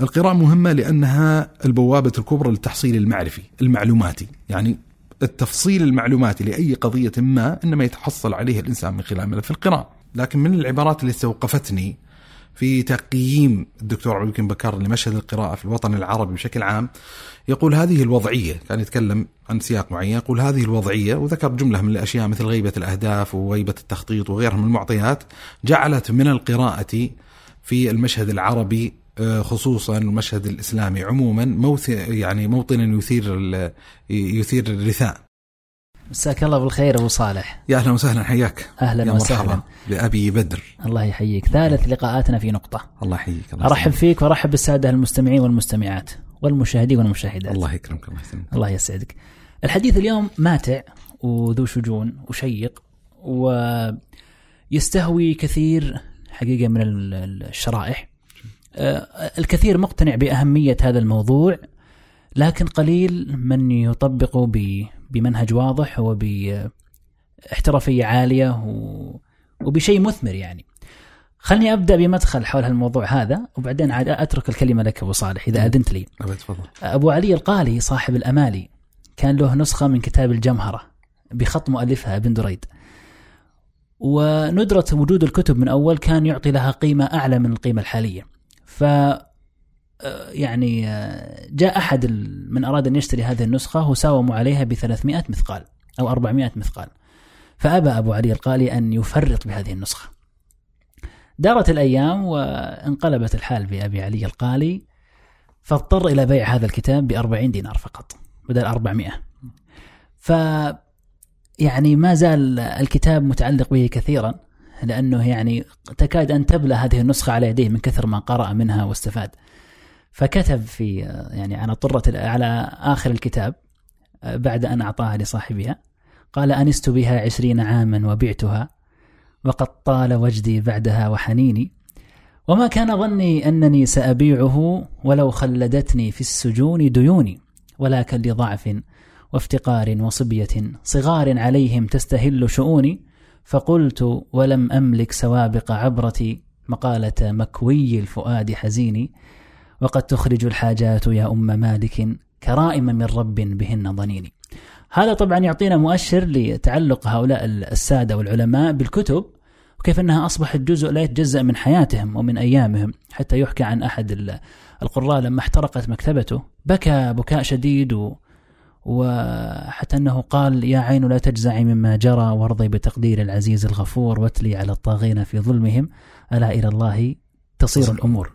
القراءة مهمة لأنها البوابة الكبرى للتحصيل المعرفي المعلوماتي. يعني التفصيل المعلوماتي لأي قضية ما إنما يتحصل عليه الإنسان من خلال ملف القراءة. لكن من العبارات اللي استوقفتني في تقييم الدكتور عبد الحكيم بكر لمشهد القراءة في الوطن العربي بشكل عام يقول هذه الوضعية كان يتكلم عن سياق معين يقول هذه الوضعية وذكر جملة من الأشياء مثل غيبة الأهداف وغيبة التخطيط وغيرها من المعطيات جعلت من القراءة في المشهد العربي خصوصا المشهد الإسلامي. عموما موث يعني موطنا يثير يثير الرثاء. مساك الله بالخير أبو صالح. يا أهلا وسهلا حياك. أهلا يا وسهلا. بابي بدر. الله يحييك. ثالث لقاءاتنا في نقطة. الله يحييك. الله أرحب فيك وأرحب بالسادة المستمعين والمستمعات والمشاهدين والمشاهدات. الله يكرمك الله يسلمك الله يسعدك. الحديث اليوم ماتع وذو شجون وشيق ويستهوي كثير حقيقة من الشرائح. آه، الكثير مقتنع بأهمية هذا الموضوع لكن قليل من يطبقه بمنهج واضح وباحترافيه عالية وبشيء مثمر يعني. خلني أبدأ بمدخل حول هالموضوع هذا وبعدين عاد أترك الكلمة لك أبو صالح إذا أذنت لي. تفضل. أبو علي القالي صاحب الأمالي كان له نسخة من كتاب الجمهرة بخط مؤلفها ابن دريد. وندرة وجود الكتب من أول كان يعطي لها قيمة أعلى من القيمة الحالية ف آه، يعني آه، جاء أحد من أراد أن يشتري هذه النسخة وساوموا عليها ب 300 مثقال أو 400 مثقال. فأبى أبو علي القالي أن يفرط بهذه النسخة. دارت الأيام وانقلبت الحال بأبي علي القالي فاضطر إلى بيع هذا الكتاب ب 40 دينار فقط بدل 400 ف يعني ما زال الكتاب متعلق به كثيرا. لأنه يعني تكاد أن تبلى هذه النسخة على يديه من كثر ما قرأ منها واستفاد. فكتب في يعني على طرة على آخر الكتاب بعد أن أعطاها لصاحبها قال أنست بها عشرين عاما وبعتها وقد طال وجدي بعدها وحنيني وما كان ظني أنني سأبيعه ولو خلدتني في السجون ديوني ولكن لضعف وافتقار وصبية صغار عليهم تستهل شؤوني فقلت ولم أملك سوابق عبرتي مقالة مكوي الفؤاد حزيني وقد تخرج الحاجات يا أم مالك كرائم من رب بهن ضنيني. هذا طبعا يعطينا مؤشر لتعلق هؤلاء السادة والعلماء بالكتب وكيف أنها أصبحت جزء لا يتجزأ من حياتهم ومن أيامهم حتى يحكى عن أحد القراء لما احترقت مكتبته. بكى بكاء شديد وحتى أنه قال يا عين لا تجزعي مما جرى وارضي بتقدير العزيز الغفور واتلي على الطاغين في ظلمهم. ألا إلى الله تصير الأمور.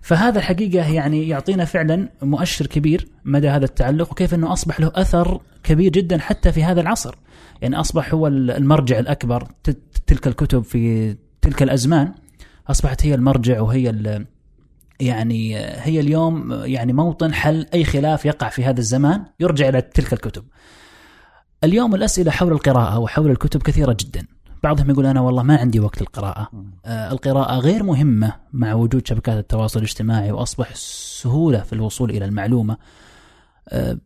فهذا الحقيقة يعني يعطينا فعلا مؤشر كبير مدى هذا التعلق وكيف أنه أصبح له أثر كبير جدا حتى في هذا العصر. يعني أصبح هو المرجع الأكبر تلك الكتب في تلك الأزمان أصبحت هي المرجع وهي يعني هي اليوم يعني موطن حل أي خلاف يقع في هذا الزمان يرجع إلى تلك الكتب. اليوم الأسئلة حول القراءة وحول الكتب كثيرة جدا. بعضهم يقول أنا والله ما عندي وقت للقراءة. آه القراءة غير مهمة مع وجود شبكات التواصل الاجتماعي وأصبح سهولة في الوصول إلى المعلومة. آه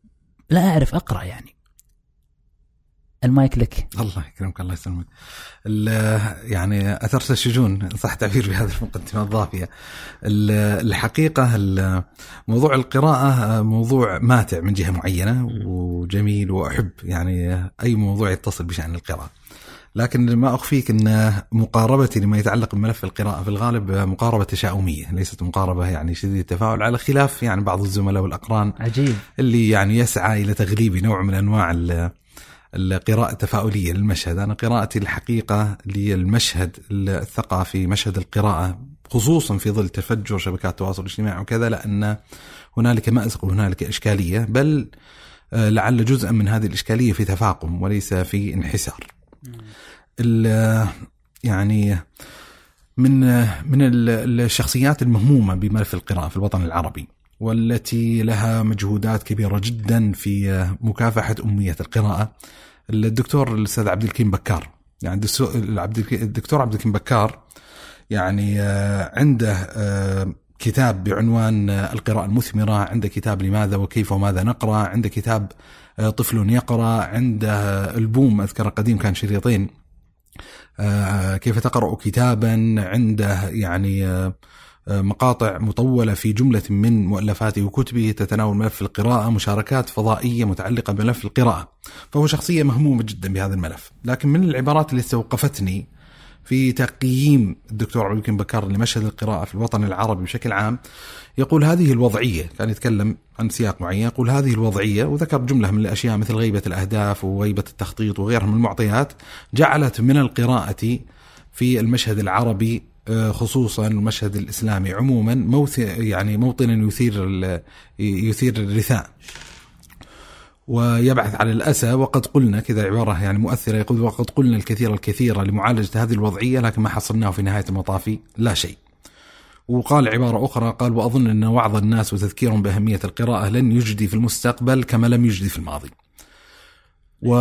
لا أعرف أقرأ يعني. المايك لك. الله يكرمك الله يسلمك. يعني اثرت الشجون صح تعبير بهذه المقدمة الضافية. الحقيقة موضوع القراءة موضوع ماتع من جهة معينة وجميل وأحب. يعني أي موضوع يتصل بشأن القراءة. لكن ما أخفيك إن مقاربتي لما يتعلق بملف القراءة في الغالب مقاربة تشاؤمية ليست مقاربة يعني شديده التفاعل على خلاف يعني بعض الزملاء والأقران عجيب. اللي يعني يسعى إلى تغليب نوع من أنواع القراءة التفاؤلية للمشهد. أنا قراءتي الحقيقة للمشهد الثقافي مشهد القراءة خصوصا في ظل تفجر شبكات التواصل الاجتماعي وكذا لأن هنالك مأزق وهنالك إشكالية بل آه، لعل جزءا من هذه الإشكالية في تفاقم وليس في انحسار. يعني من من الشخصيات المهمومة بملف القراءة في الوطن العربي. والتي لها مجهودات كبيرة جدا في مكافحة أمية القراءة الدكتور الأستاذ عبد الكريم بكار. يعني الدكتور عبد الكريم بكار يعني آه، عنده آه، كتاب بعنوان القراءة المثمرة عنده كتاب لماذا وكيف وماذا نقرأ عنده كتاب آه، طفل يقرأ عنده ألبوم أذكر قديم كان شريطين كيف تقرأ كتابا عنده يعني مقاطع مطولة في جملة من مؤلفاته وكتبه تتناول ملف القراءة مشاركات فضائية متعلقة بملف القراءة. فهو شخصية مهمومة جدا بهذا الملف. لكن من العبارات اللي استوقفتني في تقييم الدكتور عبد بكر لمشهد القراءة في الوطن العربي بشكل عام يقول هذه الوضعية كان يتكلم عن سياق معين يقول هذه الوضعية وذكر جملة من الأشياء مثل غيبة الأهداف وغيبة التخطيط وغيرها من المعطيات جعلت من القراءة في المشهد العربي خصوصا المشهد الإسلامي. عموما موت يعني موطنا يثير يثير الرثاء. ويبعث على الأسى وقد قلنا كذا عبارة يعني مؤثرة يقول وقد قلنا الكثير الكثير لمعالجة هذه الوضعية لكن ما حصلناه في نهاية المطاف لا شيء. وقال عبارة أخرى قال وأظن أن وعظ الناس وتذكيرهم بأهمية القراءة لن يجدي في المستقبل كما لم يجدي في الماضي. و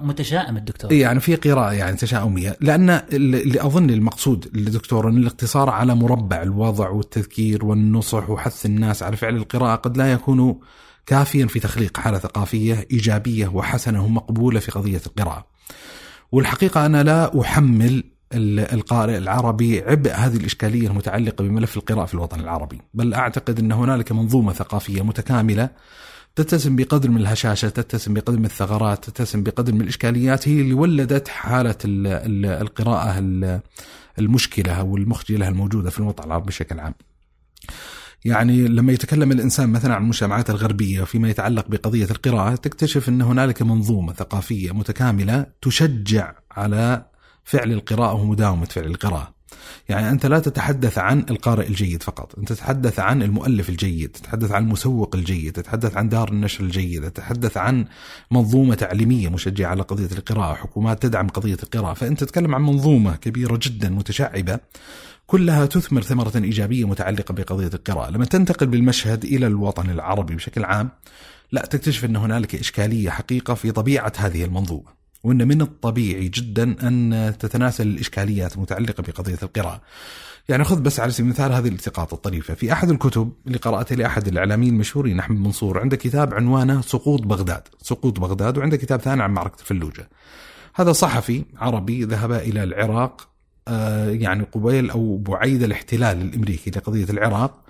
متشائم الدكتور. يعني في قراءة يعني تشاؤمية لأن اللي أظن المقصود للدكتور أن الاقتصار على مربع الوضع والتذكير والنصح وحث الناس على فعل القراءة قد لا يكون كافيا في تخليق حالة ثقافية إيجابية وحسنة ومقبولة في قضية القراءة. والحقيقة أنا لا أحمل القارئ العربي عبء هذه الإشكالية المتعلقة بملف القراءة في الوطن العربي بل أعتقد أن هنالك منظومة ثقافية متكاملة تتسم بقدر من الهشاشة تتسم بقدر من الثغرات تتسم بقدر من الإشكاليات هي اللي ولدت حالة القراءة المشكلة أو المخجلة الموجودة في الوطن العربي بشكل عام يعني لما يتكلم الإنسان مثلا عن المجتمعات الغربية فيما يتعلق بقضية القراءة تكتشف أن هنالك منظومة ثقافية متكاملة تشجع على فعل القراءة ومداومة فعل القراءة. يعني أنت لا تتحدث عن القارئ الجيد فقط. أنت تتحدث عن المؤلف الجيد تتحدث عن المسوق الجيد تتحدث عن دار النشر الجيدة تتحدث عن منظومة تعليمية مشجعة على قضية القراءة حكومات تدعم قضية القراءة. فأنت تتكلم عن منظومة كبيرة جدا متشعبة كلها تثمر ثمرة إيجابية متعلقة بقضية القراءة. لما تنتقل بالمشهد إلى الوطن العربي بشكل عام لا تكتشف أن هنالك إشكالية حقيقة في طبيعة هذه المنظومة. وأن من الطبيعي جدا أن تتناسل الإشكاليات المتعلقة بقضية القراءة. يعني خذ بس على سبيل المثال هذه الالتقاط الطريفة. في أحد الكتب اللي قرأتها لأحد الإعلاميين المشهورين أحمد منصور عنده كتاب عنوانه سقوط بغداد. سقوط بغداد وعنده كتاب ثاني عن معركة الفلوجة هذا صحفي عربي ذهب إلى العراق آه، يعني قبيل أو بعيد الاحتلال الأمريكي لقضية العراق.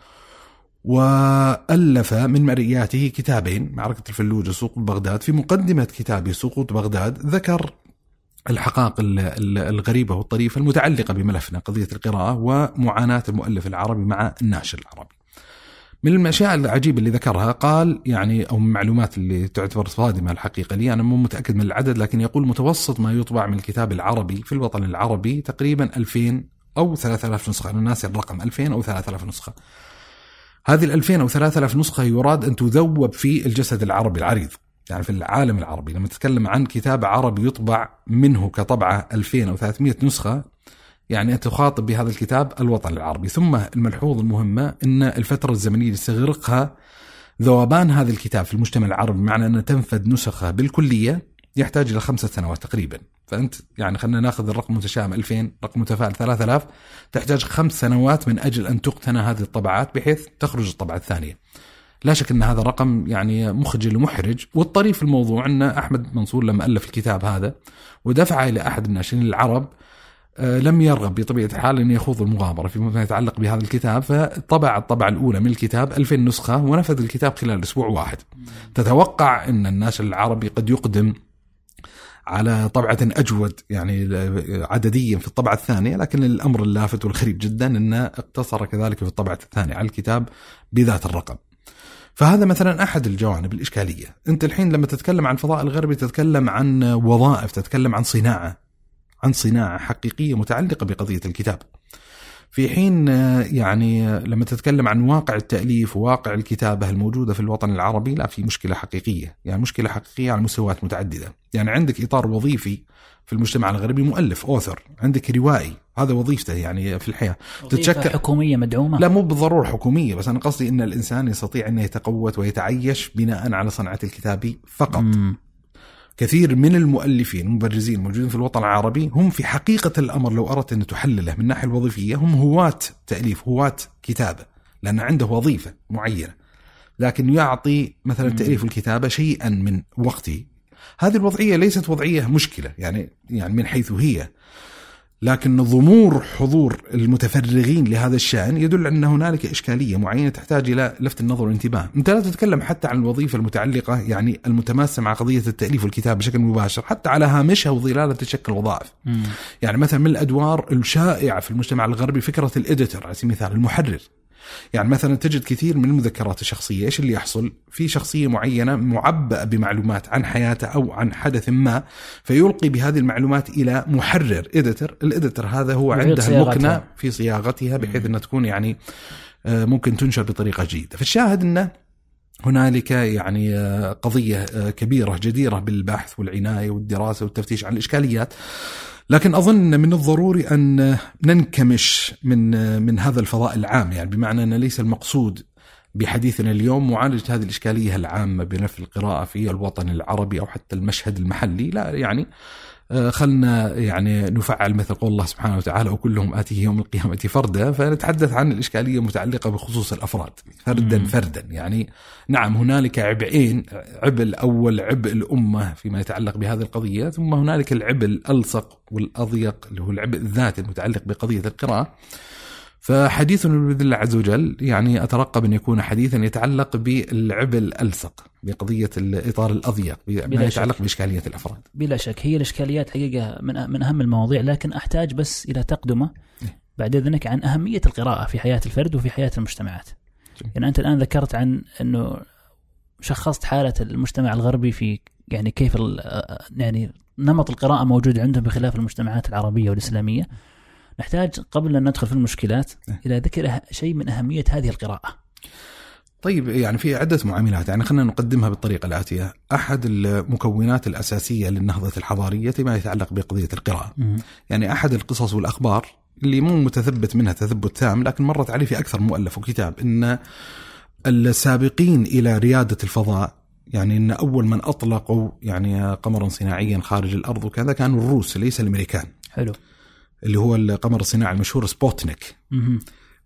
وألف من مرئياته كتابين معركة الفلوجة سقوط بغداد في مقدمة كتابه سقوط بغداد ذكر الحقائق الغريبة والطريفة المتعلقة بملفنا قضية القراءة ومعاناة المؤلف العربي مع الناشر العربي. من الاشياء العجيبة اللي ذكرها قال يعني أو من المعلومات اللي تعتبر صادمة الحقيقة لي أنا مو متأكد من العدد لكن يقول متوسط ما يطبع من الكتاب العربي في الوطن العربي تقريبا 2000 أو 3000 نسخة. أنا ناسي الرقم 2000 أو 3000 نسخة. هذه ال 2000 أو 3000 نسخة يراد أن تذوب في الجسد العربي العريض. يعني في العالم العربي لما تتكلم عن كتاب عربي يطبع منه كطبعة 2000 أو 300 نسخة يعني تخاطب بهذا الكتاب الوطن العربي. ثم الملحوظ المهمة أن الفترة الزمنية اللي يستغرقها ذوبان هذا الكتاب في المجتمع العربي بمعنى أن تنفذ نسخة بالكلية يحتاج إلى خمسة سنوات تقريبا. فأنت يعني خلينا ناخذ الرقم متشائم 2000 رقم متفائل 3000 تحتاج خمس سنوات من أجل أن تقتنى هذه الطبعات بحيث تخرج الطبعة الثانية. لا شك أن هذا رقم يعني مخجل ومحرج. والطريف في الموضوع أن أحمد منصور لما ألف الكتاب هذا ودفعه إلى أحد الناشرين العرب آه، لم يرغب بطبيعة الحال أن يخوض المغامرة فيما يتعلق بهذا الكتاب. فطبع الطبعة الأولى من الكتاب 2000 نسخة ونفذ الكتاب خلال أسبوع واحد. تتوقع أن الناشر العربي قد يقدم على طبعة أجود يعني عدديا في الطبعة الثانية لكن الأمر اللافت والغريب جدا أنه اقتصر كذلك في الطبعة الثانية على الكتاب بذات الرقم. فهذا مثلا أحد الجوانب الإشكالية. أنت الحين لما تتكلم عن فضاء الغربي تتكلم عن وظائف تتكلم عن صناعة عن صناعة حقيقية متعلقة بقضية الكتاب. في حين يعني لما تتكلم عن واقع التأليف وواقع الكتابة الموجودة في الوطن العربي لا في مشكلة حقيقية. يعني مشكلة حقيقية على مستويات متعددة. يعني عندك إطار وظيفي في المجتمع الغربي مؤلف أوثر. عندك روائي. هذا وظيفته يعني في الحياة. تتشكل. حكومية مدعومة. لا مو بالضرورة حكومية بس أنا قصدي إن الإنسان يستطيع إنه يتقوت ويتعيش بناء على صنعة الكتاب فقط. مم. كثير من المؤلفين المبرزين الموجودين في الوطن العربي هم في حقيقة الأمر لو أردت أن تحلله من الناحية الوظيفية هم هواة تأليف هواة كتابة لأن عنده وظيفة معينة. لكن يعطي مثلا تأليف الكتابة شيئا من وقته. هذه الوضعية ليست وضعية مشكلة يعني يعني من حيث هي. لكن ضمور حضور المتفرغين لهذا الشأن يدل أن هنالك إشكالية معينة تحتاج إلى لفت النظر والانتباه أنت لا تتكلم حتى عن الوظيفة المتعلقة يعني المتماسة مع قضية التأليف والكتاب بشكل مباشر حتى على هامشها وظلالة تشكل وظائف. يعني مثلا من الأدوار الشائعة في المجتمع الغربي فكرة الإديتور على سبيل المثال المحرر. يعني مثلا تجد كثير من المذكرات الشخصية إيش اللي يحصل؟ في شخصية معينة معبأة بمعلومات عن حياته أو عن حدث ما فيلقي بهذه المعلومات إلى محرر إديتر. الإديتر هذا هو عنده. المكنة في صياغتها بحيث أنها تكون يعني آه، ممكن تنشر بطريقة جيدة. فالشاهد أنه هنالك يعني آه، قضية آه، كبيرة جديرة بالبحث والعناية والدراسة والتفتيش عن الإشكاليات. لكن أظن من الضروري أن ننكمش من من هذا الفضاء العام يعني بمعنى أن ليس المقصود بحديثنا اليوم معالجة هذه الإشكالية العامة بنفي القراءة في الوطن العربي أو حتى المشهد المحلي لا يعني خلنا يعني نفعل مثل قول الله سبحانه وتعالى وكلهم آتيه يوم القيامة فردا فنتحدث عن الإشكالية المتعلقة بخصوص الأفراد فردا. فردا. يعني نعم هنالك عبئين عبء الأول عبء الأمة فيما يتعلق بهذه القضية ثم هنالك العبء الألصق والأضيق اللي هو العبء الذاتي المتعلق بقضية القراءة. فحديثنا بإذن الله عز وجل يعني أترقب أن يكون حديثا يتعلق بالعبء الألصق. بقضية الإطار الأضيق بلا بما يتعلق شك. بإشكالية الأفراد بلا شك هي الإشكاليات حقيقة من من أهم المواضيع لكن أحتاج بس إلى تقدمة إيه. بعد إذنك عن أهمية القراءة في حياة الفرد وفي حياة المجتمعات. جميل. يعني أنت الآن ذكرت عن إنه شخصت حالة المجتمع الغربي في يعني كيف يعني نمط القراءة موجود عندهم بخلاف المجتمعات العربية والإسلامية. نحتاج قبل أن ندخل في المشكلات إيه. إلى ذكر أه- شيء من أهمية هذه القراءة. طيب يعني في عدة معاملات يعني خلينا نقدمها بالطريقة الآتية. أحد المكونات الأساسية للنهضة الحضارية فيما يتعلق بقضية القراءة. يعني أحد القصص والأخبار اللي مو متثبت منها تثبت تام لكن مرت عليه في أكثر مؤلف وكتاب إن السابقين إلى ريادة الفضاء يعني إن أول من أطلقوا يعني قمرا صناعيا خارج الأرض وكذا كانوا الروس ليس الأمريكان. حلو. اللي هو القمر الصناعي المشهور سبوتنيك. مهم.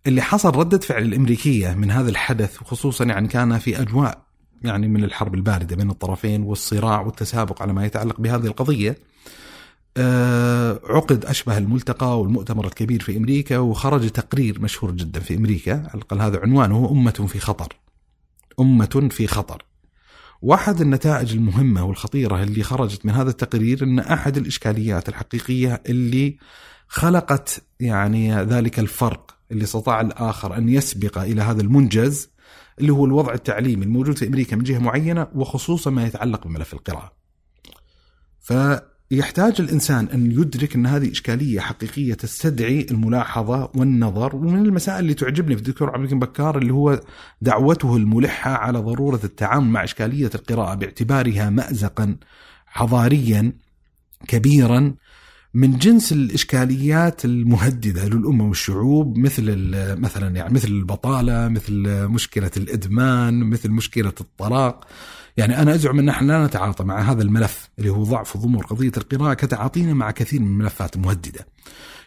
اللي حصل ردة فعل الأمريكية من هذا الحدث وخصوصا يعني كان في أجواء يعني من الحرب الباردة بين الطرفين والصراع والتسابق على ما يتعلق بهذه القضية آه، عقد أشبه الملتقى والمؤتمر الكبير في أمريكا وخرج تقرير مشهور جدا في أمريكا على الأقل هذا عنوانه أمة في خطر. أمة في خطر. واحد النتائج المهمة والخطيرة اللي خرجت من هذا التقرير أن أحد الإشكاليات الحقيقية اللي خلقت يعني ذلك الفرق اللي استطاع الآخر أن يسبق إلى هذا المنجز اللي هو الوضع التعليمي الموجود في أمريكا من جهة معينة وخصوصا ما يتعلق بملف القراءة. فيحتاج الإنسان أن يدرك أن هذه إشكالية حقيقية تستدعي الملاحظة والنظر ومن المسائل اللي تعجبني في الدكتور عبد الحكيم بكار اللي هو دعوته الملحة على ضرورة التعامل مع إشكالية القراءة باعتبارها مأزقا حضاريا كبيرا. من جنس الإشكاليات المهددة للامه والشعوب مثل مثلا يعني مثل البطالة، مثل مشكلة الإدمان، مثل مشكلة الطلاق. يعني أنا أزعم أن نحن لا نتعاطى مع هذا الملف اللي هو ضعف ضمور قضية القراءة كتعاطينا مع كثير من الملفات المهددة.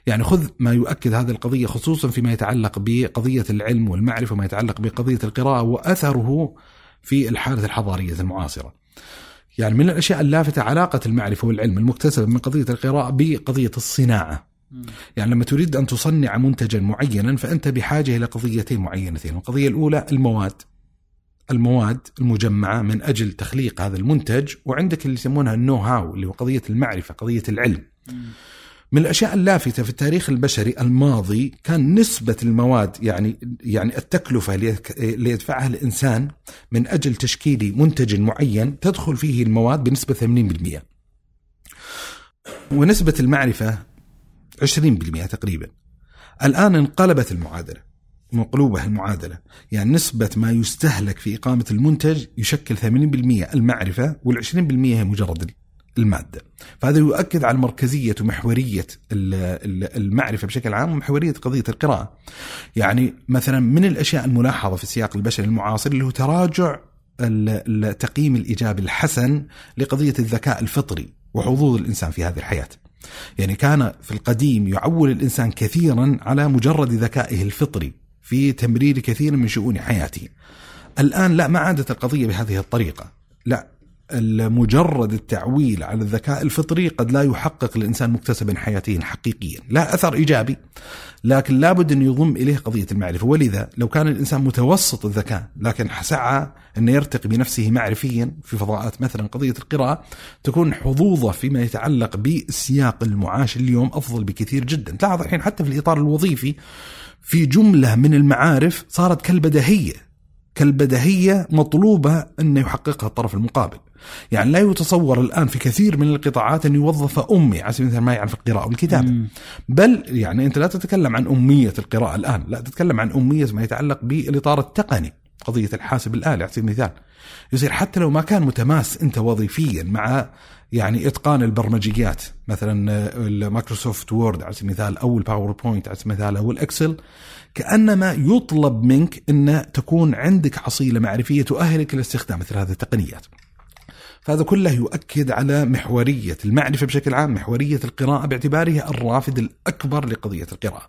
يعني خذ ما يؤكد هذه القضية خصوصا فيما يتعلق بقضية العلم والمعرفة وما يتعلق بقضية القراءة وأثره في الحالة الحضارية المعاصرة. يعني من الأشياء اللافتة علاقة المعرفة والعلم المكتسبة من قضية القراءة بقضية الصناعة. يعني لما تريد أن تصنع منتجا معينا فأنت بحاجة إلى قضيتين معينتين، القضية الأولى المواد. المواد المجمعة من أجل تخليق هذا المنتج وعندك اللي يسمونها النو هاو اللي هو قضية المعرفة، قضية العلم. من الأشياء اللافتة في التاريخ البشري الماضي كان نسبة المواد يعني يعني التكلفة اللي يدفعها الإنسان من أجل تشكيل منتج معين تدخل فيه المواد بنسبة 80%. ونسبة المعرفة 20% تقريبا. الآن انقلبت المعادلة. مقلوبة المعادلة، يعني نسبة ما يستهلك في إقامة المنتج يشكل 80% المعرفة وال20% هي مجرد المادة. فهذا يؤكد على مركزية ومحورية ال- ال- المعرفة بشكل عام ومحورية قضية القراءة. يعني مثلا من الأشياء الملاحظة في السياق البشري المعاصر اللي هو تراجع ال- التقييم الايجابي الحسن لقضية الذكاء الفطري وحظوظ الإنسان في هذه الحياة. يعني كان في القديم يعول الإنسان كثيرا على مجرد ذكائه الفطري في تمرير كثير من شؤون حياته. الآن لا ما عادت القضية بهذه الطريقة. لا مجرد التعويل على الذكاء الفطري قد لا يحقق الانسان مكتسبا حياتيا حقيقيا، لا أثر إيجابي لكن لابد أن يضم إليه قضية المعرفة. ولذا لو كان الإنسان متوسط الذكاء لكن سعى أن يرتقي بنفسه معرفيا في فضاءات مثلا قضية القراءة تكون حظوظة فيما يتعلق بسياق المعاش اليوم أفضل بكثير جدا. تلاحظ الحين حتى في الإطار الوظيفي في جملة من المعارف صارت كالبدهية كالبدهية مطلوبة أن يحققها الطرف المقابل. يعني لا يتصور الآن في كثير من القطاعات أن يوظف أمي على سبيل المثال ما يعرف القراءة والكتابة. بل يعني أنت لا تتكلم عن أمية القراءة الآن لا تتكلم عن أمية ما يتعلق بالإطار التقني قضية الحاسب الآلي على سبيل المثال. يصير حتى لو ما كان متماس أنت وظيفيا مع يعني إتقان البرمجيات مثلا ال Microsoft Word على سبيل المثال أو ال PowerPoint على سبيل المثال أو ال Excel كأنما يطلب منك أن تكون عندك حصيله معرفية تؤهلك لاستخدام مثل هذه التقنيات. فهذا كله يؤكد على محورية المعرفة بشكل عام محورية القراءة باعتبارها الرافد الأكبر لقضية القراءة.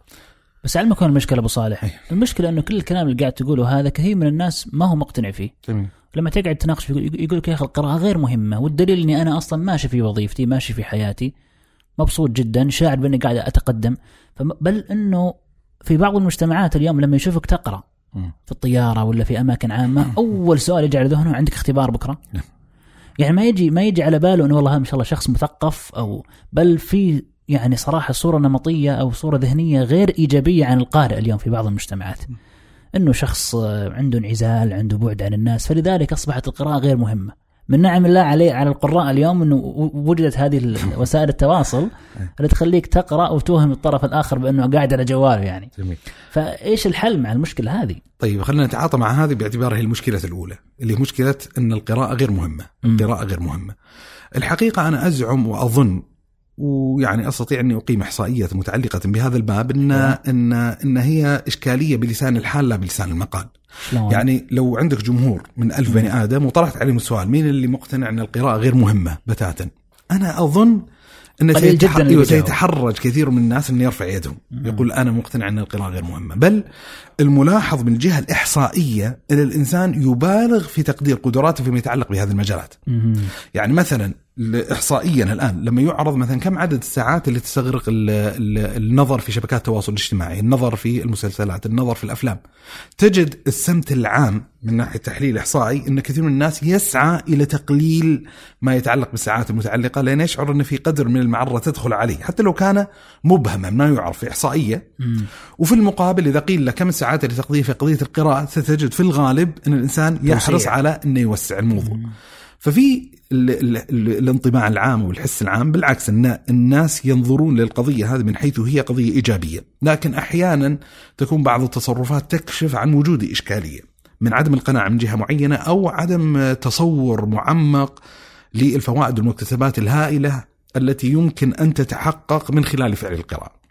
بس على يكون المشكلة أبو صالح. أيه. المشكلة أنه كل الكلام اللي قاعد تقوله هذا كثير من الناس ما هو مقتنع فيه. جميل. لما تقعد تناقش يقول لك يا أخي القراءة غير مهمة والدليل أني أنا أصلا ماشي في وظيفتي ماشي في حياتي مبسوط جدا شاعر بأني قاعد أتقدم. بل أنه في بعض المجتمعات اليوم لما يشوفك تقرأ في الطيارة ولا في أماكن عامة أول سؤال يجي على ذهنه عندك اختبار بكرة. نعم. يعني ما يجي ما يجي على باله إنه والله ما شاء الله شخص مثقف أو بل في يعني صراحة صورة نمطية أو صورة ذهنية غير إيجابية عن القارئ اليوم في بعض المجتمعات. إنه شخص عنده انعزال، عنده بعد عن الناس، فلذلك أصبحت القراءة غير مهمة. من نعم الله عليه على القراء اليوم إنه وجدت هذه وسائل التواصل اللي تخليك تقرأ وتوهم الطرف الآخر بأنه قاعد على جواله يعني. جميل. فإيش الحل مع المشكلة هذه؟ طيب خلينا نتعاطى مع هذه باعتبارها المشكلة الأولى اللي هي مشكلة إن القراءة غير مهمة، القراءة غير مهمة. الحقيقة أنا أزعم وأظن ويعني أستطيع أني أقيم احصائيات متعلقة بهذا الباب ان ان إن هي إشكالية بلسان الحال لا بلسان المقال. شلون؟ يعني لو عندك جمهور من ألف بني آدم وطرحت عليهم السؤال مين اللي مقتنع أن القراءة غير مهمة بتاتا؟ أنا أظن أن سيتحرج كثير من الناس ان يرفع يدهم يقول أنا مقتنع أن القراءة غير مهمة. بل الملاحظ من الجهه الاحصائيه إن الإنسان يبالغ في تقدير قدراته فيما يتعلق بهذه المجالات. يعني مثلا احصائيا الآن لما يعرض مثلا كم عدد الساعات اللي تستغرق النظر في شبكات التواصل الاجتماعي، النظر في المسلسلات، النظر في الأفلام. تجد السمت العام من ناحية تحليل إحصائي إن كثير من الناس يسعى إلى تقليل ما يتعلق بالساعات المتعلقة لأن يشعر ان في قدر من المعرة تدخل عليه، حتى لو كان مبهما ما يعرف في إحصائية. وفي المقابل إذا قيل له كم الساعات اللي تقضيها في قضية القراءة ستجد في الغالب إن الإنسان يحرص على إنه يوسع الموضوع. ففي الانطباع العام والحس العام بالعكس ان الناس ينظرون للقضية هذه من حيث هي قضية إيجابية، لكن أحيانا تكون بعض التصرفات تكشف عن وجود إشكالية من عدم القناعة من جهة معينة أو عدم تصور معمق للفوائد والمكتسبات الهائلة التي يمكن أن تتحقق من خلال فعل القراءه.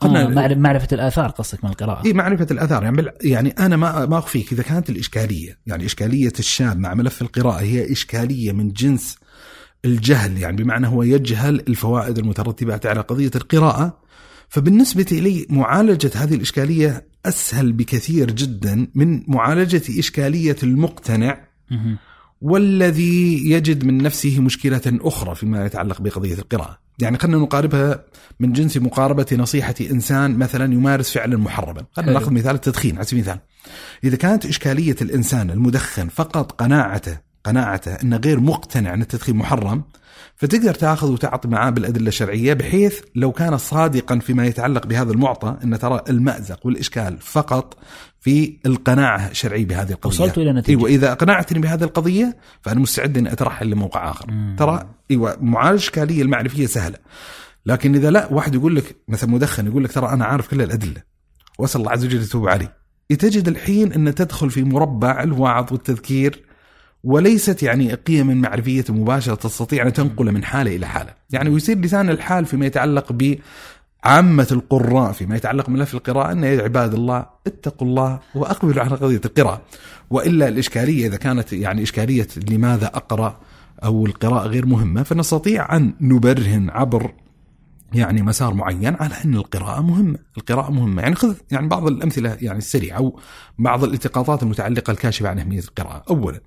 قلنا آه معرفة الآثار قصدك من القراءة. إي معرفة الآثار. يعني يعني أنا ما ما اخفيك إذا كانت الإشكالية يعني إشكالية الشاب مع ملف القراءة هي إشكالية من جنس الجهل. يعني بمعنى هو يجهل الفوائد المترتبه على قضية القراءة. فبالنسبة لي معالجة هذه الإشكالية أسهل بكثير جدا من معالجة إشكالية المقتنع. والذي يجد من نفسه مشكلة أخرى فيما يتعلق بقضية القراءة. يعني خلينا نقاربها من جنس مقاربة نصيحة إنسان مثلا يمارس فعلا محرما. خلينا نأخذ مثال التدخين على سبيل المثال. إذا كانت إشكالية الإنسان المدخن فقط قناعته قناعته أنه غير مقتنع أن التدخين محرم فتقدر تأخذ وتعطي معاه بالأدلة الشرعية بحيث لو كان صادقا فيما يتعلق بهذا المعطى أن ترى المأزق والإشكال فقط في القناعة الشرعية بهذه القضية. وصلت إلى نتيجة. إيوه إذا أقنعتني بهذه القضية فأنا مستعد إني أترحل لموقع آخر. مم. ترى إيوه معالجه الاشكاليه المعرفية سهلة. لكن إذا لا واحد يقول لك مثلا مدخن يقول لك ترى أنا عارف كل الأدلة وأسأل الله عز وجل يتوب علي. تجد الحين أن تدخل في مربع الوعظ والتذكير وليست يعني قيم معرفية مباشرة تستطيع أن تنقل من حالة إلى حالة يعني ويصير لسان الحال فيما يتعلق ب عامة القراء فيما يتعلق بملف القراءة أن يا عباد الله اتقوا الله وأقبلوا على قضية القراءة. وإلا الإشكالية إذا كانت يعني إشكالية لماذا أقرأ أو القراءة غير مهمة فنستطيع أن نبرهن عبر يعني مسار معين على أن القراءة مهمة، القراءة مهمة، يعني خذ يعني بعض الأمثلة يعني السريعة أو بعض الالتقاطات المتعلقة الكاشفة عن أهمية القراءة، اولا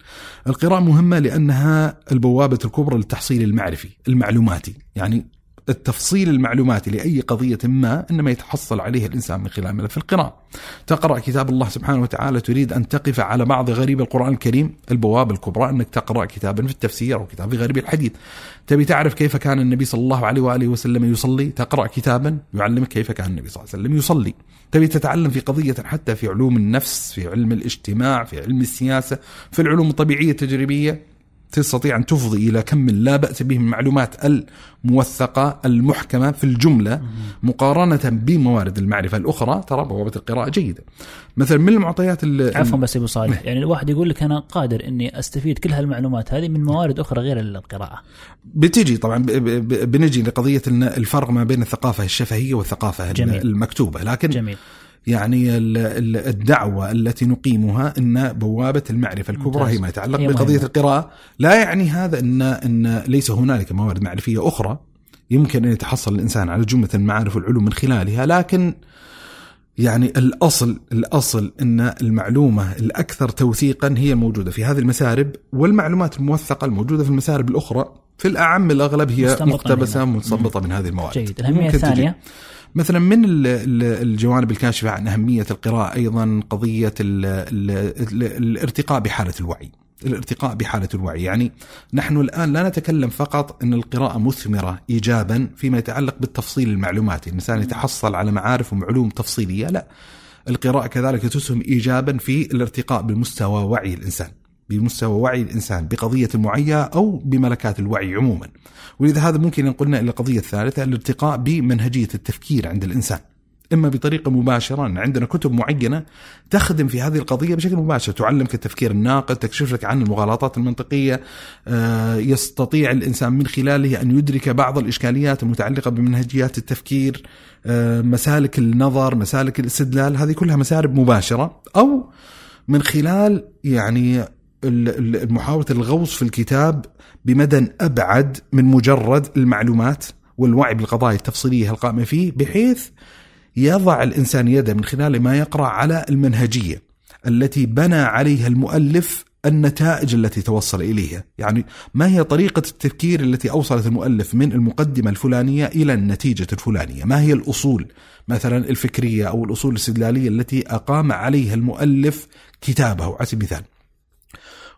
القراءة مهمة لأنها البوابة الكبرى للتحصيل المعرفي، المعلوماتي، يعني التفصيل المعلوماتي لأي قضية ما إنما يتحصل عليه الإنسان من خلال ملف القراءة. تقرأ كتاب الله سبحانه وتعالى تريد أن تقف على بعض غريب القرآن الكريم البوابة الكبرى أنك تقرأ كتابا في التفسير أو كتاب في غريب الحديث. تبي تعرف كيف كان النبي صلى الله عليه وآله وسلم يصلي؟ تقرأ كتابا يعلمك كيف كان النبي صلى الله عليه وسلم يصلي. تبي تتعلم في قضية حتى في علوم النفس في علم الاجتماع في علم السياسة في العلوم الطبيعية التجريبية؟ تستطيع أن تفضي إلى كم لا بأس به من المعلومات الموثقة المحكمة في الجملة مقارنة بموارد المعرفة الأخرى. ترى بوابة القراءة جيدة. مثلا من المعطيات عفوا بس أبو صالح. يعني الواحد يقول لك أنا قادر إني أستفيد كل هالمعلومات هذه من موارد أخرى غير القراءة. بتجي طبعا بنجي لقضية الفرق ما بين الثقافة الشفهية والثقافة جميل. المكتوبة. لكن جميل. يعني الدعوة التي نقيمها أن بوابة المعرفة الكبرى هي ما يتعلق بقضية القراءة. لا يعني هذا أن, أن ليس هنالك موارد معرفية أخرى يمكن أن يتحصل الإنسان على جملة المعارف والعلوم من خلالها لكن يعني الأصل الأصل أن المعلومة الأكثر توثيقا هي الموجودة في هذه المسارب والمعلومات الموثقة الموجودة في المسارب الأخرى في الأعم الأغلب هي مقتبسة مستنبطة من هذه الموارد. جيد. الأهمية الثانية؟ مثلا من الجوانب الكاشفة عن أهمية القراءة أيضا قضية ال ال الارتقاء بحالة الوعي الارتقاء بحالة الوعي. يعني نحن الآن لا نتكلم فقط أن القراءة مثمرة إيجابا فيما يتعلق بالتفصيل المعلوماتي الإنسان يتحصل على معارف وعلوم تفصيلية لا. القراءة كذلك تسهم إيجابا في الارتقاء بمستوى وعي الإنسان. بمستوى وعي الإنسان بقضية معينة أو بملكات الوعي عموما. ولذا هذا ممكن ينقلنا إلى القضية الثالثة الارتقاء بمنهجية التفكير عند الإنسان. إما بطريقة مباشرة أن عندنا كتب معينة تخدم في هذه القضية بشكل مباشر. تعلمك التفكير الناقد تكشف لك عن المغالطات المنطقية آه، يستطيع الإنسان من خلاله أن يدرك بعض الإشكاليات المتعلقة بمنهجيات التفكير آه، مسالك النظر مسالك الاستدلال. هذه كلها مسارب مباشرة أو من خلال يعني محاولة الغوص في الكتاب بمدى أبعد من مجرد المعلومات والوعي بالقضايا التفصيلية القائمة فيه بحيث يضع الإنسان يده من خلال ما يقرأ على المنهجية التي بنى عليها المؤلف النتائج التي توصل إليها، يعني ما هي طريقة التفكير التي أوصلت المؤلف من المقدمة الفلانية إلى النتيجة الفلانية، ما هي الأصول مثلا الفكرية أو الأصول الاستدلالية التي أقام عليها المؤلف كتابه؟ على سبيل المثال.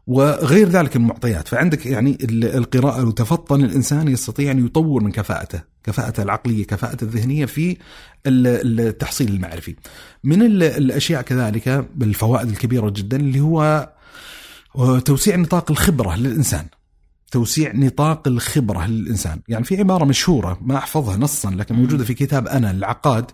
وغير ذلك المعطيات. فعندك يعني القراءة لو تفطن الإنسان يستطيع أن يطور من كفاءته كفاءته العقلية كفاءته الذهنية في التحصيل المعرفي. من الأشياء كذلك بالفوائد الكبيرة جدا اللي هو توسيع نطاق الخبرة للإنسان. توسيع نطاق الخبرة للإنسان. يعني في عبارة مشهورة ما أحفظها نصا لكن موجودة في كتاب أنا العقاد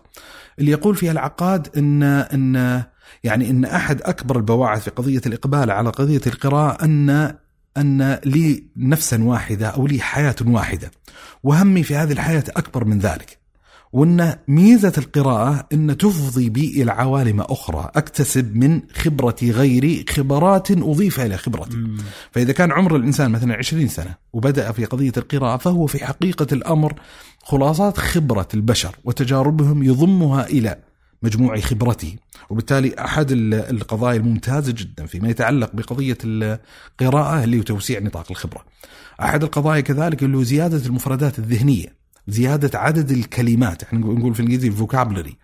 اللي يقول فيها العقاد إن إن يعني إن أحد أكبر البواعث في قضية الإقبال على قضية القراءة ان أن لي نفسا واحدة أو لي حياة واحدة وهمي في هذه الحياة أكبر من ذلك وأن ميزة القراءة إن تفضي بي إلى عوالم أخرى أكتسب من خبرة غيري خبرات أضيف إلى خبرتي مم. فإذا كان عمر الإنسان مثلا 20 سنة وبدأ في قضية القراءة فهو في حقيقة الأمر خلاصات خبرة البشر وتجاربهم يضمها إلى مجموع خبرته وبالتالي أحد القضايا الممتازة جدا فيما يتعلق بقضية القراءة اللي هو توسيع نطاق الخبرة. أحد القضايا كذلك اللي هو زيادة المفردات الذهنية زيادة عدد الكلمات إحنا نقول في الإنجليزي الفوكابلري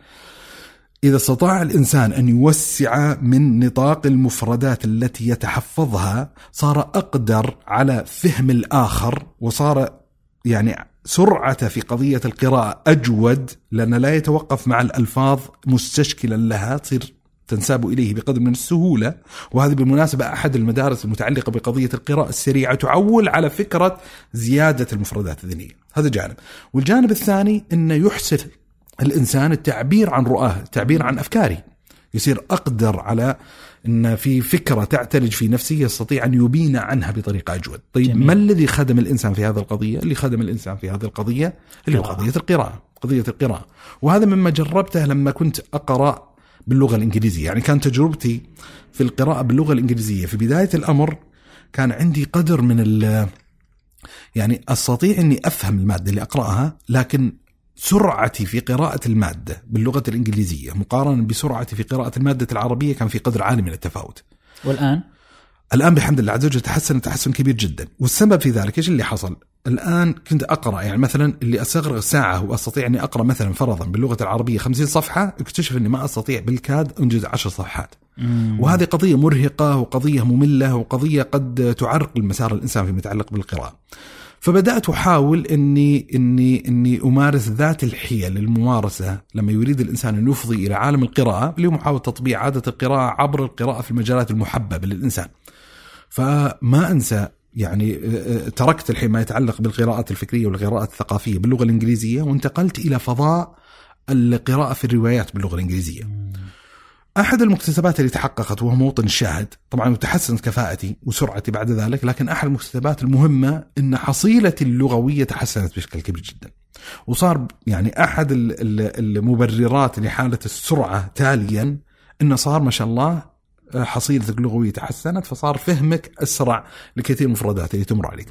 إذا استطاع الإنسان أن يوسع من نطاق المفردات التي يتحفظها صار أقدر على فهم الآخر وصار يعني سرعته في قضية القراءة أجود لأنه لا يتوقف مع الألفاظ مستشكلا لها تصير تنساب إليه بقدر من السهولة. وهذه بالمناسبة أحد المدارس المتعلقة بقضية القراءة السريعة تعول على فكرة زيادة المفردات الذهنية. هذا جانب. والجانب الثاني أنه يحسن الإنسان التعبير عن رؤاه التعبير عن أفكاره. يصير أقدر على إن في فكرة تعتلج في نفسه يستطيع أن يبين عنها بطريقة أجود. طيب جميل. ما الذي خدم الإنسان في هذه القضية؟ اللي خدم الإنسان في هذه القضية اللي هو قضية القراءة، قضية القراءة. وهذا مما جربته لما كنت أقرأ باللغة الإنجليزية، يعني كانت تجربتي في القراءة باللغة الإنجليزية في بداية الأمر كان عندي قدر من ال يعني أستطيع إني أفهم المادة اللي أقرأها لكن سرعتي في قراءة المادة باللغة الإنجليزية مقارنة بسرعتي في قراءة المادة العربية كان في قدر عالي من التفاوت. والآن؟ الآن بحمد الله عز وجل تحسن تحسن كبير جدا. والسبب في ذلك إيش اللي حصل؟ الآن كنت أقرأ يعني مثلا اللي أستغرق ساعة وأستطيع أني أقرأ مثلا فرضا باللغة العربية 50 صفحة اكتشف أني ما أستطيع بالكاد أنجز 10 صفحات. وهذه قضية مرهقة وقضية مملة وقضية قد تعرقل مسار الإنسان فيما يتعلق بالقراءة. فبدأت أحاول إني إني إني أمارس ذات الحيل الممارسة لما يريد الإنسان أن يفضي إلى عالم القراءة اللي هو محاوله تطبيع عادة القراءة عبر القراءة في المجالات المحببة للإنسان. فما أنسى يعني تركت الحين ما يتعلق بالقراءات الفكرية والقراءات الثقافية باللغة الإنجليزية وانتقلت إلى فضاء القراءة في الروايات باللغة الإنجليزية. أحد المكتسبات اللي تحققت وهو موطن الشاهد طبعا وتحسنت كفاءتي وسرعتي بعد ذلك لكن أحد المكتسبات المهمة إن حصيلتي اللغوية تحسنت بشكل كبير جدا وصار يعني أحد المبررات لحالة السرعة تاليا إنه صار ما شاء الله حصيلتك اللغوية تحسنت فصار فهمك أسرع لكثير من المفردات اللي تمر عليك.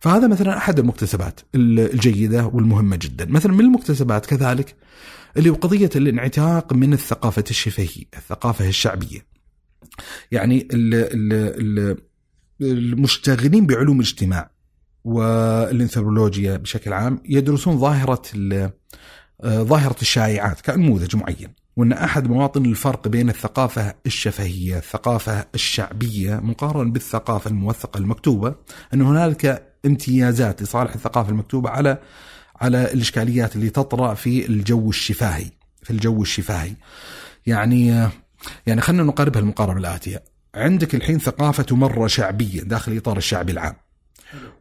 فهذا مثلا أحد المكتسبات الجيدة والمهمة جدا، مثلا من المكتسبات كذلك اللي هو قضية الانعتاق من الثقافة الشفهية الثقافة الشعبية. يعني ال ال المشتغلين بعلوم الاجتماع والانثروبولوجيا بشكل عام يدرسون ظاهرة ظاهرة الشائعات كنموذج معين. وأن أحد مواطن الفرق بين الثقافة الشفهية الثقافة الشعبية مقارنة بالثقافة الموثقة المكتوبة أن هنالك امتيازات لصالح الثقافة المكتوبة على على الإشكاليات اللي تطرأ في الجو الشفاهي في الجو الشفاهي. يعني يعني خلينا نقاربها المقاربة الآتية. عندك الحين ثقافة تمر شعبية داخل إطار الشعبي العام.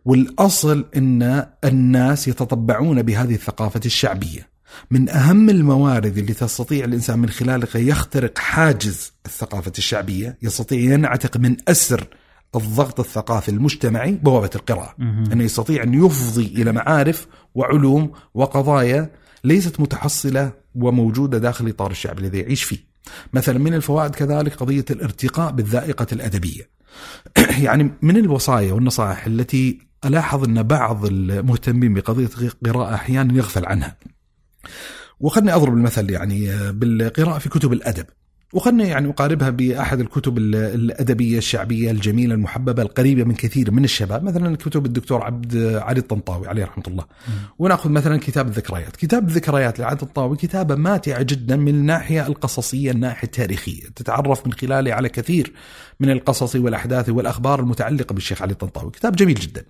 والأصل إن الناس يتطبعون بهذه الثقافة الشعبية. من أهم الموارد اللي تستطيع الإنسان من خلالها يخترق حاجز الثقافة الشعبية يستطيع ينعتق من أسر الضغط الثقافي المجتمعي بوابة القراءة. أنه يستطيع أن يفضي إلى معارف وعلوم وقضايا ليست متحصلة وموجودة داخل إطار الشعب الذي يعيش فيه. مثلا من الفوائد كذلك قضية الارتقاء بالذائقة الأدبية. يعني من الوصايا والنصائح التي ألاحظ أن بعض المهتمين بقضية القراءة أحيانا يغفل عنها. وخلني أضرب المثل يعني بالقراءة في كتب الأدب. وخلنا يعني أقاربها بأحد الكتب الأدبية الشعبية الجميلة المحببة القريبة من كثير من الشباب مثلا كتب الدكتور عبد علي الطنطاوي عليه رحمة الله. م. ونأخذ مثلا كتاب الذكريات. كتاب الذكريات لعبد الطنطاوي كتابة ماتعة جدا من الناحية القصصية الناحية التاريخية. تتعرف من خلاله على كثير من القصص والأحداث والأخبار المتعلقة بالشيخ علي الطنطاوي. كتاب جميل جدا.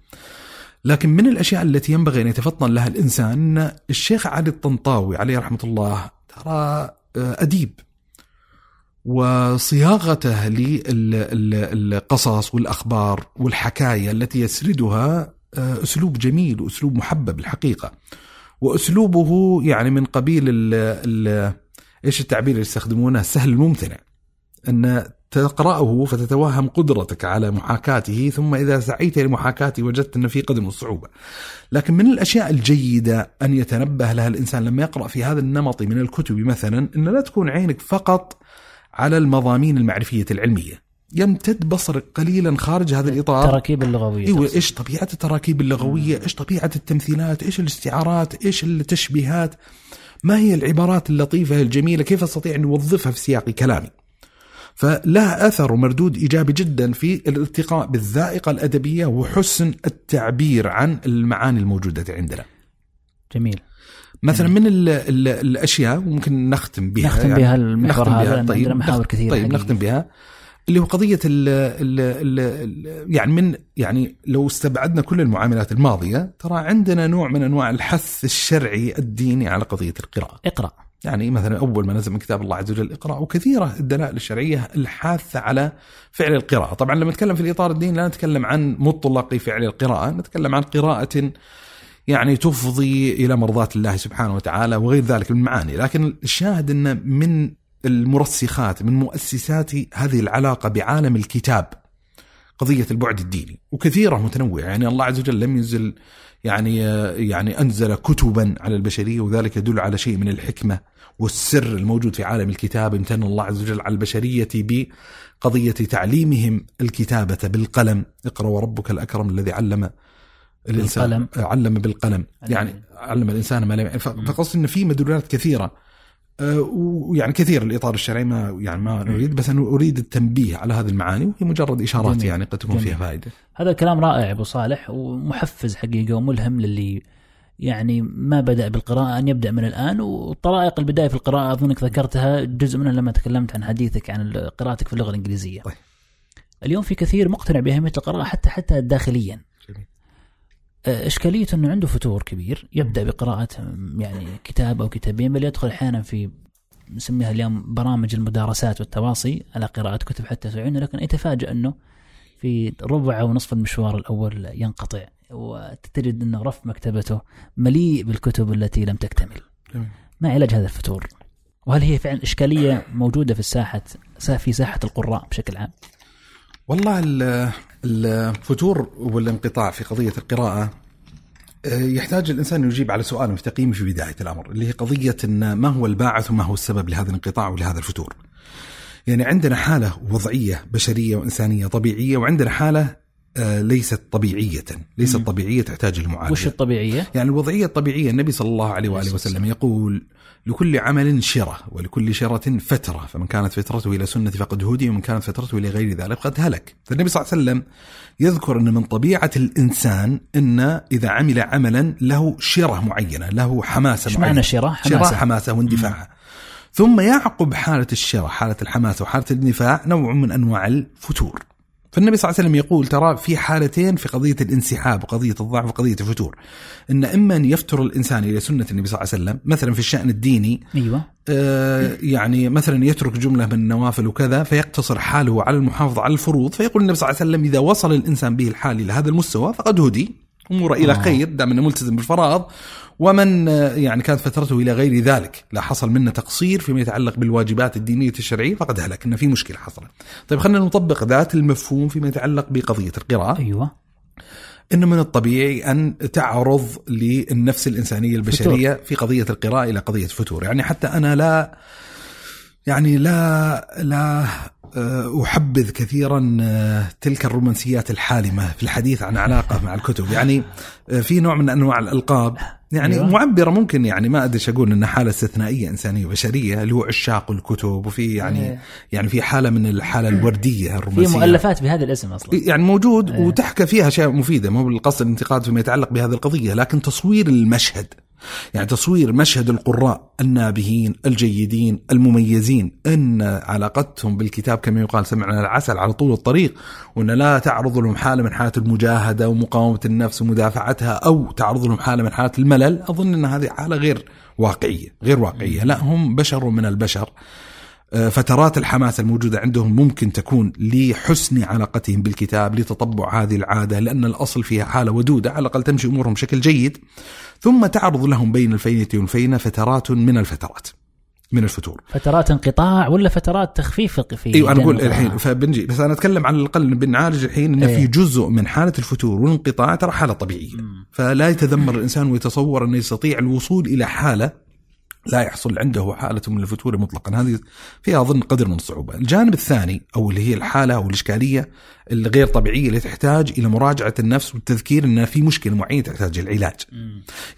لكن من الأشياء التي ينبغي أن يتفطن لها الإنسان الشيخ علي الطنطاوي عليه رحمة الله ترى أديب. وصياغته للقصص والأخبار والحكاية التي يسردها آه، أسلوب جميل وأسلوب محبب الحقيقة. وأسلوبه يعني من قبيل ال ال إيش التعبير اللي يستخدمونه؟ السهل الممتنع. أن تقرأه فتتوهم قدرتك على محاكاته ثم إذا سعيت لمحاكاته وجدت ان في قدر من الصعوبة. لكن من الأشياء الجيدة أن يتنبه لها الإنسان لما يقرأ في هذا النمط من الكتب مثلا أن لا تكون عينك فقط على المضامين المعرفية العلمية يمتد بصرك قليلا خارج هذا الإطار التراكيب اللغوية إيوه إيش طبيعة التراكيب اللغوية؟ إيش طبيعة التمثيلات؟ إيش الاستعارات؟ إيش التشبيهات؟ ما هي العبارات اللطيفة الجميلة؟ كيف أستطيع أن أوظفها في سياق كلامي؟ فلها أثر ومردود إيجابي جدا في الارتقاء بالذائقة الأدبية وحسن التعبير عن المعاني الموجودة عندنا. جميل. مثلا من ال ال الأشياء وممكن نختم بها نختم بها يعني المحور هذا طيب عندنا محاور كثيرة طيب نختم بها اللي هو قضية ال ال ال يعني من يعني لو استبعدنا كل المعاملات الماضية ترى عندنا نوع من أنواع الحث الشرعي الديني على قضية القراءة. اقرأ. يعني مثلا أول ما نزل من كتاب الله عز وجل اقرأ وكثيرة الدلائل الشرعية الحاثة على فعل القراءة، طبعا لما نتكلم في الإطار الديني لا نتكلم عن مطلق فعل القراءة، نتكلم عن قراءة يعني تفضي إلى مرضاة الله سبحانه وتعالى وغير ذلك من المعاني، لكن الشاهد أن من المرسخات من مؤسسات هذه العلاقة بعالم الكتاب قضية البعد الديني وكثيرة متنوعة. يعني الله عز وجل لم ينزل يعني يعني أنزل كتبا على البشرية وذلك يدل على شيء من الحكمة والسر الموجود في عالم الكتاب. امتن الله عز وجل على البشرية بقضية تعليمهم الكتابة بالقلم. اقرأ وربك الأكرم الذي علم الإنسان بالقلم. علم بالقلم علم. يعني علم الإنسان ما لم يعلم. ف- فقصد إن في مدلولات كثيرة آه، ويعني كثير الإطار الشرعي ما يعني ما اريد بس أنا أريد التنبيه على هذه المعاني وهي مجرد إشارات جميل. يعني قد تكون جميل. فيها فائدة هذا الكلام رائع أبو صالح ومحفز حقيقة وملهم للي يعني ما بدأ بالقراءة أن يبدأ من الآن وطرائق البداية في القراءة أظنك ذكرتها جزء منها لما تكلمت عن حديثك عن قراءتك في اللغة الإنجليزية. طيب. اليوم في كثير مقتنع باهميه القراءة حتى حتى داخليا. آه، اشكاليته إنه عنده فتور كبير يبدأ بقراءة يعني كتاب أو كتابين بل يدخل أحيانا في نسميها اليوم برامج المدارسات والتواصي على قراءة كتب حتى تعينه لكن يتفاجأ إنه في ربع أو نصف المشوار الأول ينقطع وتجد إنه رف مكتبته مليء بالكتب التي لم تكتمل. ما علاج هذا الفتور؟ وهل هي فعلا إشكالية موجودة في الساحة في ساحة القراء بشكل عام؟ والله ال- الفتور والانقطاع في قضية القراءة آه، يحتاج الإنسان يجيب على سؤال مستقيم في بداية الأمر اللي هي قضية إن ما هو الباعث وما هو السبب لهذا الانقطاع ولهذا الفتور. يعني عندنا حالة وضعية بشرية وإنسانية طبيعية وعندنا حالة آه، ليست طبيعية، ليست مم. طبيعية تحتاج لمعالجه. وش الطبيعية؟ يعني الوضعية الطبيعية النبي صلى الله عليه وآله وسلم يقول لكل عمل شرة ولكل شرة فترة فمن كانت فترته إلى سنة فقد هدي ومن كانت فترته إلى غير ذلك فقد هلك. فالنبي صلى الله عليه وسلم يذكر أن من طبيعة الإنسان أن إذا عمل عملا له شرة معينة له حماسة إيش معينة. معنى شراء؟ شراء حماسة. حماسة واندفاع. ثم يعقب حالة الشراء حالة الحماسة وحالة الاندفاع نوع من أنواع الفتور. فالنبي صلى الله عليه وسلم يقول ترى في حالتين في قضية الانسحاب وقضية الضعف وقضية الفتور. إن إما أن يفتر الإنسان إلى سنة النبي صلى الله عليه وسلم مثلا في الشأن الديني أيوه. آه، يعني مثلا يترك جملة من النوافل وكذا فيقتصر حاله على المحافظة على الفروض فيقول النبي صلى الله عليه وسلم إذا وصل الإنسان به الحال إلى هذا المستوى فقد هدي. أموره إلى آه. خير دام أنه ملتزم بالفرائض ومن آه، يعني كانت فترته إلى غير ذلك لا حصل منه تقصير فيما يتعلق بالواجبات الدينية الشرعية فقد هلك إن في مشكلة حصلت. طيب خلينا نطبق ذات المفهوم فيما يتعلق بقضية القراءة. أيوه. إنه من الطبيعي أن تعرض للنفس الإنسانية البشرية في قضية القراءة إلى قضية الفتور، يعني حتى أنا لا يعني لا لا آه، أحبذ كثيرا آه، تلك الرومانسيات الحالمة في الحديث عن علاقة مع الكتب، يعني آه، في نوع من أنواع الألقاب يعني أيوة. معبرة ممكن يعني ما أدري أقول إنها حالة استثنائية إنسانية بشريه اللي هو عشاق الكتب وفي يعني إيه. يعني في حالة من الحاله الوردية في الرومانسيه مؤلفات بهذا الاسم أصلا يعني موجود إيه. وتحكى فيها أشياء مفيدة مو بالقصد الانتقاد فيما يتعلق بهذه القضية لكن تصوير المشهد يعني تصوير مشهد القراء النابهين الجيدين المميزين إن علاقتهم بالكتاب كما يقال سمعنا العسل على طول الطريق وإن لا تعرض لهم حالة من حالات المجاهدة ومقاومة النفس ومدافعتها أو تعرض لهم حالة من حالات الملل أظن إن هذه حالة غير واقعية غير واقعية. لا هم بشر من البشر. آه، فترات الحماس الموجودة عندهم ممكن تكون لحسن علاقتهم بالكتاب لتطبع هذه العادة لأن الأصل فيها حالة ودودة على الأقل تمشي أمورهم بشكل جيد. ثم تعرض لهم بين الفينة والفينة فترات من الفترات من الفتور فترات انقطاع ولا فترات تخفيف في أيوه أنا أقول الحين فبنجي بس أنا أتكلم على الاقل بنعالج الحين ان إيه. في جزء من حالة الفتور والانقطاع ترى حالة طبيعية. فلا يتذمر الإنسان ويتصور أنه يستطيع الوصول إلى حالة لا يحصل عنده حالة من الفتور مطلقا هذه فيها أظن قدر من الصعوبة الجانب الثاني أو اللي هي الحالة أو الإشكالية الغير طبيعية اللي تحتاج إلى مراجعة النفس والتذكير أن في مشكلة معينة تحتاج العلاج.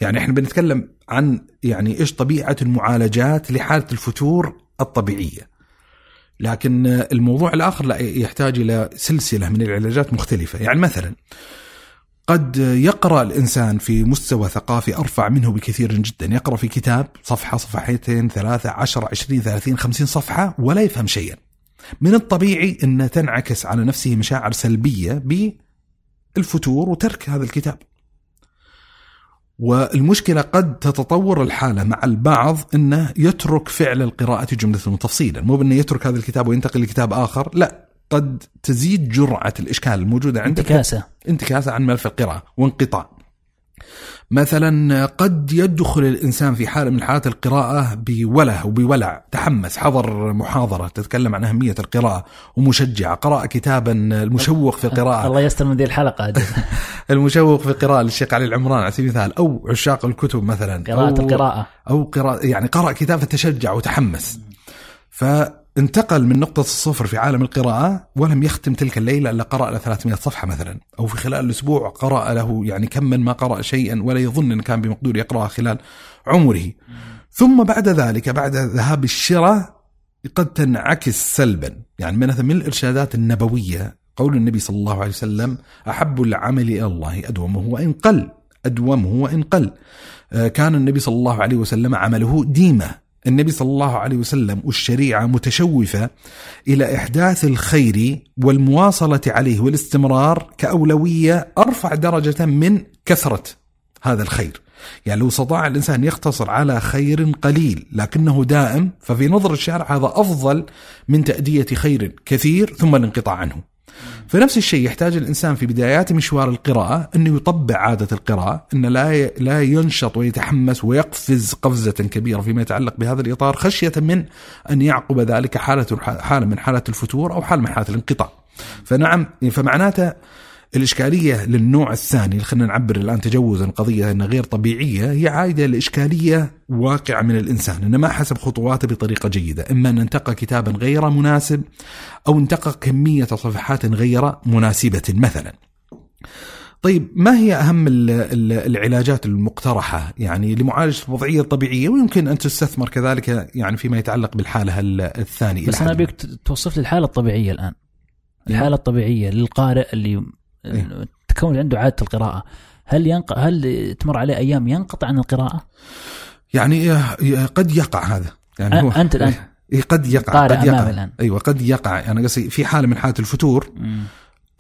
يعني إحنا بنتكلم عن يعني إيش طبيعة المعالجات لحالة الفتور الطبيعية. لكن الموضوع الآخر لا يحتاج إلى سلسلة من العلاجات مختلفة، يعني مثلا قد يقرأ الإنسان في مستوى ثقافي أرفع منه بكثير جدا، يقرأ في كتاب صفحة صفحتين ثلاثة عشر عشرين ثلاثين خمسين صفحة ولا يفهم شيئا. من الطبيعي أن تنعكس على نفسه مشاعر سلبية بالفتور وترك هذا الكتاب. والمشكلة قد تتطور الحالة مع البعض أنه يترك فعل القراءة جملة وتفصيلا مو بأنه يترك هذا الكتاب وينتقل لكتاب آخر لا قد تزيد جرعة الإشكال الموجودة عندك. انتكاسة. انتكاسة عن ملف القراءة وانقطاع. مثلا قد يدخل الإنسان في حالة من حالات القراءة بوله وبولع تحمس حضر محاضرة تتكلم عن أهمية القراءة ومشجع قرأ كتابا المشوق في القراءة. الله يستر من ذي الحلقة. أجل. المشوق في القراءة للشيخ علي العمران على سبيل المثال أو عشاق الكتب مثلا قراءة أو القراءة. أو قراءة يعني قرأ كتاب فتشجع وتحمس. انتقل من نقطة الصفر في عالم القراءة ولم يختم تلك الليلة إلا قرأ له 300 صفحة مثلا. أو في خلال الأسبوع قرأ له يعني كم من ما قرأ شيئا ولا يظن أن كان بمقدور يقرأها خلال عمره. ثم بعد ذلك بعد ذهاب الشراء قد تنعكس سلبا. يعني مثلا من الإرشادات النبوية قول النبي صلى الله عليه وسلم أحب العمل إلى الله أدومه وإن قل أدومه وإن قل. آه، كان النبي صلى الله عليه وسلم عمله ديمة. النبي صلى الله عليه وسلم والشريعة متشوفة إلى إحداث الخير والمواصلة عليه والاستمرار كأولوية أرفع درجة من كثرة هذا الخير. يعني لو استطاع الإنسان يقتصر على خير قليل لكنه دائم ففي نظر الشارع هذا أفضل من تأدية خير كثير ثم الانقطاع عنه. فنفس الشيء يحتاج الإنسان في بدايات مشوار القراءة أنه يطبع عادة القراءة، أنه لا لا ينشط ويتحمس ويقفز قفزة كبيرة فيما يتعلق بهذا الإطار خشية من أن يعقب ذلك حاله حالة من حالات الفتور أو حاله من حالات الانقطاع. فنعم فمعناته الإشكالية للنوع الثاني خلينا نعبر الآن تجوزا قضية أنها غير طبيعية هي عائدة لإشكالية واقعة من الإنسان أنه ما حسب خطواته بطريقة جيدة إما أن انتقى كتابا غير مناسب أو انتقى كمية صفحات غير مناسبة مثلا. طيب ما هي أهم العلاجات المقترحة؟ يعني لمعالجة الوضعية الطبيعية ويمكن أن تستثمر كذلك يعني فيما يتعلق بالحالة الثانية. بس أنا أبيك توصف لي الحالة الطبيعية الآن. الحالة الطبيعية للقارئ اللي إيه؟ تكون عنده عادة القراءة. هل ينق... هل تمر عليه أيام ينقطع عن القراءة؟ يعني قد يقع هذا. يعني هو أنت الآن إيه قد يقع قد يقع. الآن. أيوه قد يقع. أنا يعني قصدي في حالة من حالة الفتور.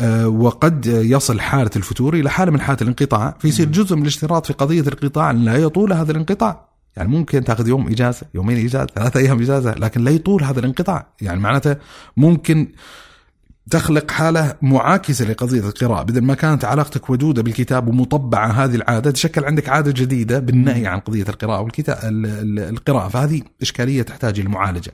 آه وقد يصل حالة الفتور إلى حالة من حالات الانقطاع. فيصير جزء من الاشتراط في قضية الانقطاع. لا يطول هذا الانقطاع. يعني ممكن تأخذ يوم إجازة يومين إجازة ثلاثة أيام إجازة لكن لا يطول هذا الانقطاع. يعني معناته ممكن تخلق حالة معاكسة لقضية القراءة بدل ما كانت علاقتك ودودة بالكتاب ومطبعة هذه العادة تشكل عندك عادة جديدة بالنهي عن قضية القراءة والكتاب القراءة. فهذه إشكالية تحتاج إلى معالجة.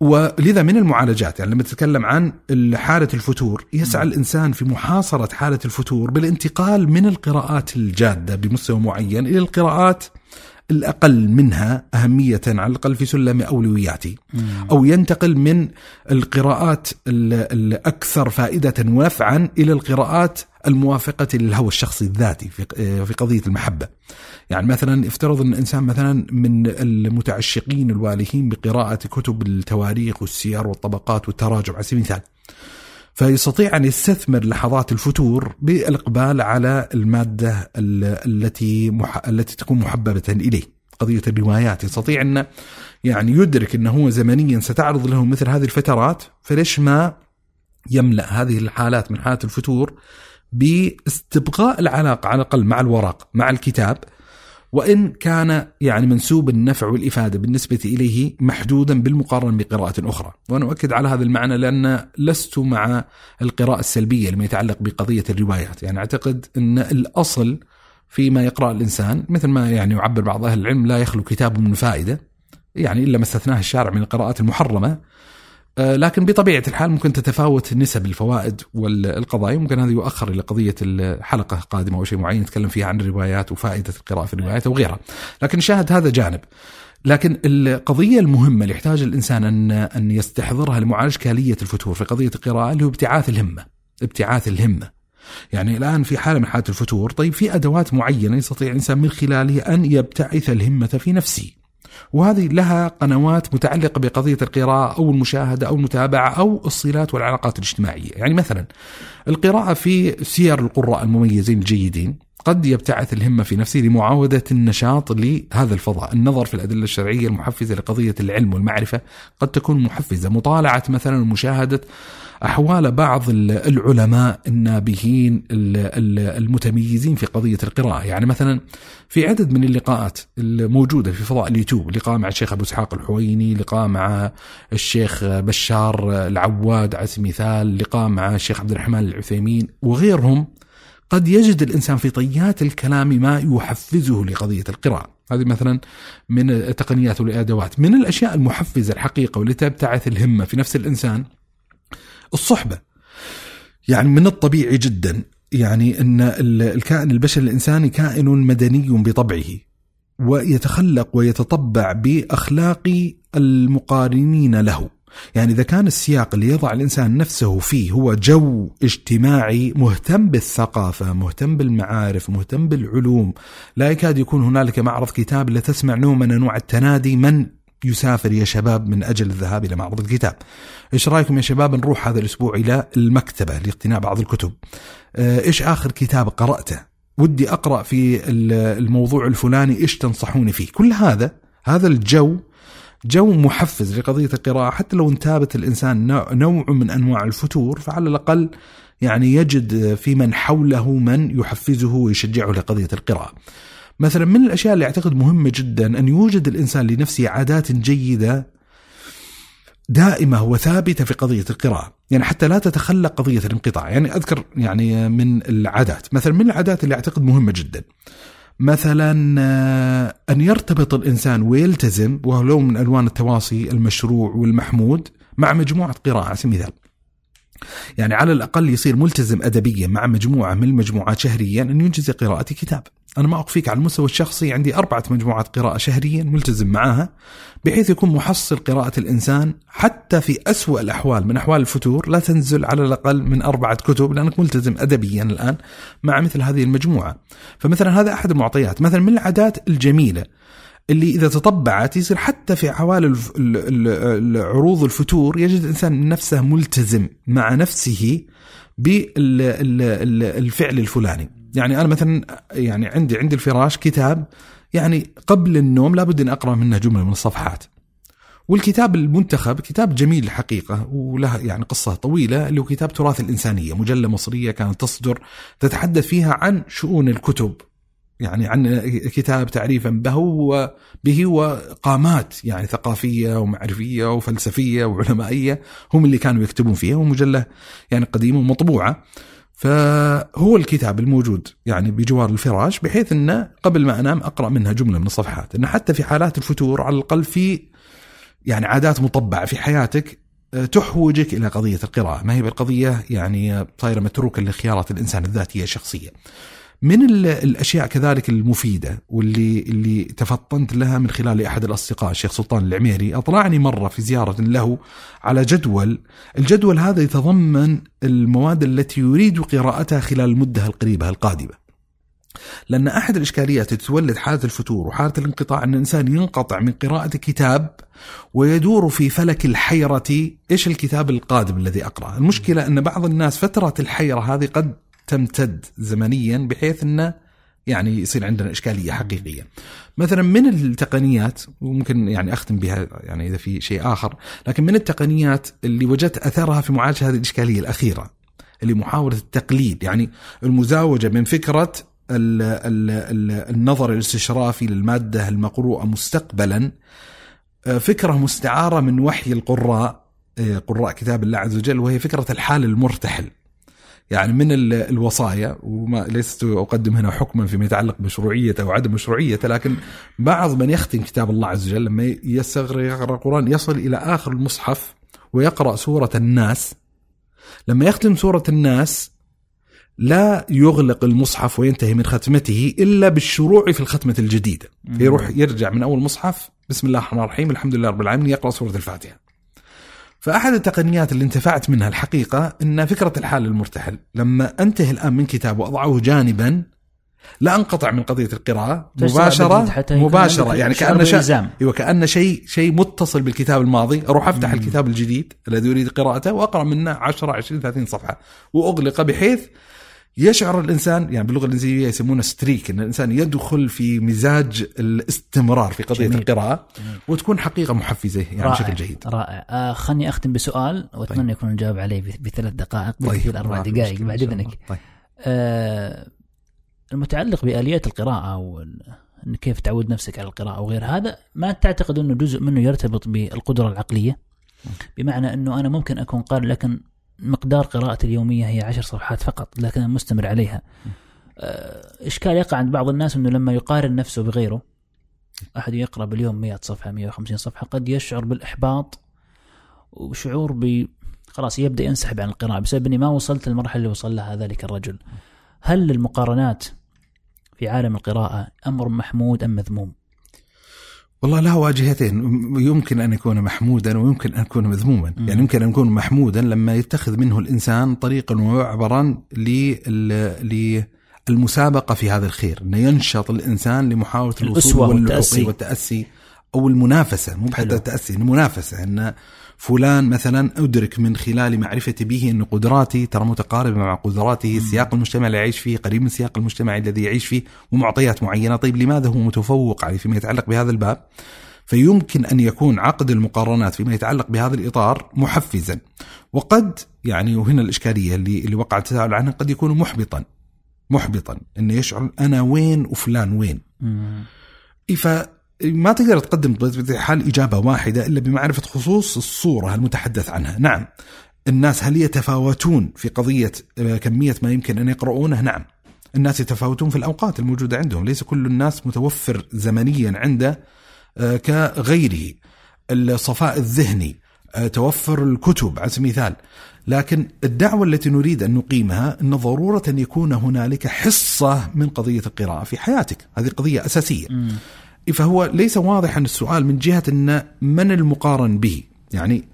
ولذا من المعالجات؟ يعني لما تتكلم عن حالة الفتور يسعى الإنسان في محاصرة حالة الفتور بالانتقال من القراءات الجادة بمستوى معين إلى القراءات الأقل منها أهمية على الأقل في سلم أولوياتي. أو ينتقل من القراءات الأكثر فائدة ونفعا إلى القراءات الموافقة للهوى الشخصي الذاتي في قضية المحبة. يعني مثلا افترض أن الإنسان مثلا من المتعشقين الوالهين بقراءة كتب التواريخ والسير والطبقات والتراجم على سبيل المثال. فيستطيع أن يستثمر لحظات الفتور بالإقبال على المادة التي مح... التي تكون محببة إليه. قضية الروايات. يستطيع أن يعني يدرك أنه هو زمنيا ستعرض له مثل هذه الفترات فليش ما يملأ هذه الحالات من حالات الفتور باستبقاء العلاقة على الأقل مع الورق مع الكتاب وإن كان يعني منسوب النفع والإفادة بالنسبة إليه محدودا بالمقارنة بقراءة أخرى. وأنا أؤكد على هذا المعنى لأن لست مع القراءة السلبية لما يتعلق بقضية الروايات. يعني أعتقد أن الأصل فيما يقرأ الإنسان مثل ما يعني يعبر بعض أهل العلم لا يخلو كتاب من فائدة يعني إلا ما استثناه الشارع من القراءات المحرمة لكن بطبيعة الحال ممكن تتفاوت نسب الفوائد والقضايا. ممكن هذا يؤخر إلى قضية الحلقة قادمة أو شيء معين نتكلم فيها عن الروايات وفائدة القراءة في الروايات أو غيرها. لكن شاهد هذا جانب. لكن القضية المهمة اللي يحتاج الإنسان أن أن يستحضرها لمعالجة كالية الفتور في قضية القراءة اللي هو ابتعاث الهمة. ابتعاث الهمة. يعني الآن في حالة من حالات الفتور طيب في أدوات معينة يستطيع الإنسان من خلالها أن يبتعث الهمة في نفسه. وهذه لها قنوات متعلقة بقضية القراءة أو المشاهدة أو المتابعة أو الصلات والعلاقات الاجتماعية. يعني مثلا القراءة في سير القراء المميزين الجيدين قد يبتعث الهمة في نفسه لمعاودة النشاط لهذا الفضاء. النظر في الأدلة الشرعية المحفزة لقضية العلم والمعرفة قد تكون محفزة. مطالعة مثلا ومشاهدة أحوال بعض العلماء النابهين المتميزين في قضية القراءة. يعني مثلا في عدد من اللقاءات الموجودة في فضاء اليوتيوب لقاء مع الشيخ أبو إسحاق الحويني لقاء مع الشيخ بشار العواد على سبيل المثال لقاء مع الشيخ عبد الرحمن العثيمين وغيرهم. قد يجد الإنسان في طيات الكلام ما يحفزه لقضية القراءة. هذه مثلا من التقنيات والادوات من الأشياء المحفزة الحقيقة واللي تبتعث الهمة في نفس الإنسان الصحبة. يعني من الطبيعي جدا يعني أن الكائن البشري الإنساني كائن مدني بطبعه ويتخلق ويتطبع بأخلاق المقارنين له. يعني إذا كان السياق اللي يضع الإنسان نفسه فيه هو جو اجتماعي مهتم بالثقافة مهتم بالمعارف مهتم بالعلوم لا يكاد يكون هنالك معرض كتاب لا تسمع نوع من أنواع التنادي من يسافر يا شباب من أجل الذهاب إلى معرض الكتاب. إيش رأيكم يا شباب نروح هذا الأسبوع إلى المكتبة لاقتناء بعض الكتب. آه، إيش آخر كتاب قرأته؟ ودي أقرأ في الموضوع الفلاني إيش تنصحوني فيه. كل هذا هذا الجو جو محفز لقضية القراءة. حتى لو انتابت الإنسان نوع من أنواع الفتور فعلى الأقل يعني يجد في من حوله من يحفزه ويشجعه لقضية القراءة. مثلا من الأشياء اللي أعتقد مهمة جدا أن يوجد الإنسان لنفسه عادات جيدة دائمة وثابتة في قضية القراءة. يعني حتى لا تتخلى قضية الانقطاع. يعني أذكر يعني من العادات. مثلا من العادات اللي أعتقد مهمة جدا. مثلا آه، أن يرتبط الإنسان ويلتزم ولو من ألوان التواصي المشروع والمحمود مع مجموعة قراءة على سبيل المثال. يعني على الأقل يصير ملتزم أدبيا مع مجموعة من المجموعات شهريا أن ينجز قراءة كتاب. أنا ما أخفيك على المستوى الشخصي عندي أربعة مجموعات قراءة شهريا ملتزم معها بحيث يكون محصل قراءة الإنسان حتى في أسوأ الأحوال من أحوال الفتور لا تنزل على الأقل من أربعة كتب لأنك ملتزم أدبيا الآن مع مثل هذه المجموعة. فمثلا هذا أحد المعطيات. مثلا من العادات الجميلة اللي إذا تطبعت يصير حتى في عوالم عروض الفتور يجد الإنسان نفسه ملتزم مع نفسه بالفعل الفلاني. يعني أنا مثلا يعني عندي عندي الفراش كتاب يعني قبل النوم لابد أن أقرأ منه جملة من الصفحات. والكتاب المنتخب كتاب جميل الحقيقة وله يعني قصة طويلة اللي هو كتاب تراث الإنسانية مجلة مصرية كانت تصدر تتحدث فيها عن شؤون الكتب. يعني عن كتاب تعريفا به به وقامات يعني ثقافية ومعرفية وفلسفية وعلمائية هم اللي كانوا يكتبون فيها ومجلة يعني قديمة ومطبوعة. فهو الكتاب الموجود يعني بجوار الفراش بحيث انه قبل ما أنام أقرأ منها جملة من الصفحات. انه حتى في حالات الفتور على الأقل في يعني عادات مطبعة في حياتك آه، تحوجك إلى قضية القراءة، ما هي بالقضية؟ يعني صايرة متروكة لخيارات الإنسان الذاتية الشخصية. من الأشياء كذلك المفيدة واللي اللي تفطنت لها من خلال احد الأصدقاء الشيخ سلطان العميري أطلعني مرة في زيارة له على جدول، الجدول هذا يتضمن المواد التي يريد قراءتها خلال المدة القريبة القادمة. لأن أحد الإشكاليات التي تولد حالة الفتور وحالة الانقطاع أن الإنسان ينقطع من قراءة كتاب ويدور في فلك الحيرة إيش الكتاب القادم الذي أقرأه المشكلة أن بعض الناس فترة الحيرة هذه قد تمتد زمنيا بحيث إنه يعني يصير عندنا إشكالية حقيقية. مثلا من التقنيات وممكن يعني أختم بها يعني إذا في شيء آخر، لكن من التقنيات اللي وجدت أثرها في معالجة هذه الإشكالية الأخيرة اللي محاولة التقليد يعني المزاوجة من فكرة ال ال ال النظر الاستشرافي للمادة المقروءة مستقبلا آه، فكرة مستعارة من وحي القراء آه، قراء كتاب الله عز وجل وهي فكرة الحال المرتحل. يعني من الوصايا وما لست أقدم هنا حكما فيما يتعلق بمشروعيته أو عدم مشروعيته لكن بعض من يختم كتاب الله عز وجل لما يستغرق يقرأ القرآن يصل إلى آخر المصحف ويقرأ سورة الناس. لما يختم سورة الناس لا يغلق المصحف وينتهي من ختمته إلا بالشروع في الختمة الجديدة. يروح يرجع من أول مصحف بسم الله الرحمن الرحيم الحمد لله رب العالمين يقرأ سورة الفاتحة. فأحد التقنيات اللي انتفعت منها الحقيقة أن فكرة الحال المرتحل. لما أنتهي الآن من كتاب وأضعه جانبا لا أنقطع من قضية القراءة مباشرة مباشرة. يعني كأن شيء أيوه شيء شيء متصل بالكتاب الماضي. أروح أفتح مم. الكتاب الجديد الذي أريد قراءته وأقرأ منه 10 20 30 صفحة. وأغلق بحيث يشعر الإنسان يعني باللغة الإنجليزية يسمونه ستريك إن الإنسان يدخل في مزاج الاستمرار في قضية جميل. القراءة جميل. وتكون حقيقة محفزة يعني رائع. بشكل جيد. رائع آه خلني أختم بسؤال وأتمنى طيب. يكون نجاوب عليه بثلاث دقائق طيب. أربع دقائق بعد إذنك. طيب. آه المتعلق بآليات القراءة وان كيف تعود نفسك على القراءة وغير هذا ما تعتقد إنه جزء منه يرتبط بالقدرة العقلية؟ بمعنى إنه أنا ممكن أكون قارئ لكن مقدار قراءتي اليومية هي عشر صفحات فقط لكن أنا مستمر عليها. آه، إشكال يقع عند بعض الناس أنه لما يقارن نفسه بغيره أحد يقرأ باليوم 100 صفحة 150 صفحة قد يشعر بالإحباط وشعور ب خلاص يبدأ ينسحب عن القراءة بسبب أني ما وصلت للمرحلة اللي وصل لها ذلك الرجل. هل المقارنات في عالم القراءة أمر محمود أم مذموم؟ والله لها واجهتين يمكن أن يكون محمودا ويمكن أن يكون مذموما. يعني يمكن أن يكون محمودا لما يتخذ منه الإنسان طريقا ومعبرا لل- للمسابقه في هذا الخير أنه ينشط الإنسان لمحاولة الوصول والتأسي. والتأسي أو المنافسة مو حلو. حتى التأسي المنافسة أن فلان مثلا أدرك من خلال معرفتي به أن قدراتي ترى متقاربة مع قدراته سياق المجتمع اللي يعيش فيه قريب من سياق المجتمع الذي يعيش فيه ومعطيات معينة. طيب لماذا هو متفوق عليه فيما يتعلق بهذا الباب؟ فيمكن أن يكون عقد المقارنات فيما يتعلق بهذا الإطار محفزا. وقد يعني وهنا الإشكالية اللي اللي وقع التساؤل عنها قد يكون محبطا محبطا انه يشعر أنا وين وفلان وين. مم. فما تقدر تقدم بطبيعة الحال إجابة واحدة إلا بمعرفة خصوص الصورة المتحدث عنها. نعم. الناس هل يتفاوتون في قضية آه، كمية ما يمكن أن يقرؤونه؟ نعم. الناس يتفاوتون في الأوقات الموجودة عندهم. ليس كل الناس متوفر زمنيا عنده آه، كغيره. الصفاء الذهني آه، توفر الكتب على سبيل المثال. لكن الدعوة التي نريد أن نقيمها أن ضرورة أن يكون هنالك حصة من قضية القراءة في حياتك. هذه قضية أساسية. مم. فهو ليس واضحا السؤال من جهة أن من المقارن به. يعني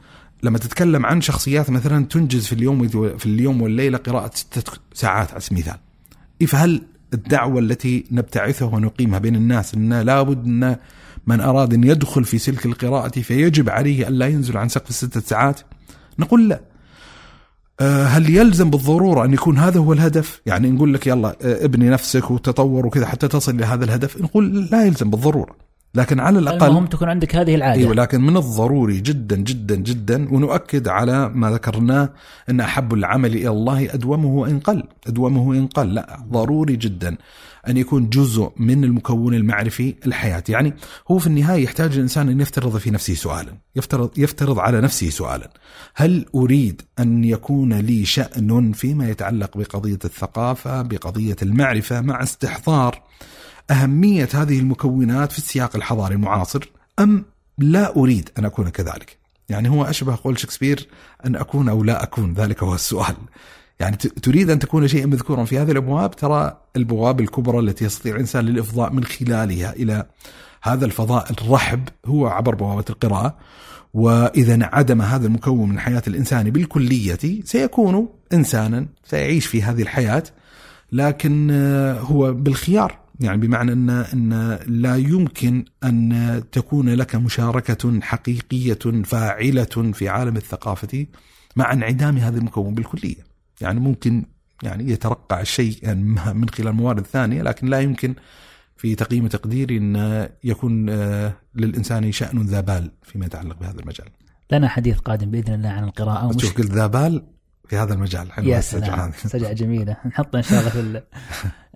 لما تتكلم عن شخصيات مثلا تنجز في اليوم في اليوم والليلة قراءة ستة ساعات على سبيل المثال. فهل الدعوة التي نبتعثها ونقيمها بين الناس أن لابد أن من أراد أن يدخل في سلك القراءة فيجب عليه أن لا ينزل عن سقف الستة ساعات؟ نقول لا. هل يلزم بالضرورة أن يكون هذا هو الهدف؟ يعني نقول لك يلا آه، ابني نفسك وتطور وكذا حتى تصل إلى هذا الهدف. نقول لا يلزم بالضرورة لكن على الأقل المهم تكون عندك هذه العادة. إيوه لكن من الضروري جدا جدا جدا ونؤكد على ما ذكرناه أن أحب العمل إلى الله أدومه وان قل، أدومه وان قل، لا ضروري جدا. أن يكون جزء من المكون المعرفي الحياة، يعني هو في النهاية يحتاج الإنسان أن يفترض في نفسه سؤالا، يفترض يفترض على نفسه سؤالا، هل أريد أن يكون لي شأن فيما يتعلق بقضية الثقافة، بقضية المعرفة مع استحضار أهمية هذه المكونات في السياق الحضاري المعاصر أم لا أريد أن أكون كذلك؟ يعني هو أشبه قول شكسبير أن أكون أو لا أكون ذلك هو السؤال. يعني تريد أن تكون شيئا مذكورا في هذه الأبواب ترى البواب الكبرى التي يستطيع الإنسان للإفضاء من خلالها إلى هذا الفضاء الرحب هو عبر بوابة القراءة وإذا انعدم هذا المكون من حياة الإنسان بالكلية سيكون إنسانا سيعيش في هذه الحياة لكن آه، هو بالخيار يعني بمعنى أن أن لا يمكن أن تكون لك مشاركة حقيقية فاعلة في عالم الثقافة مع انعدام هذا المكون بالكلية. يعني ممكن يعني يترقع يعني من خلال موارد ثانية لكن لا يمكن في تقييم تقديري إن يكون آه، للإنسان شأن ذا بال فيما يتعلق بهذا المجال. لنا حديث قادم بإذن الله عن القراءة. ومش شوف قلت ذا بال في هذا المجال. يا سلام. سجعة جميلة. نحطها إن شاء الله في ال...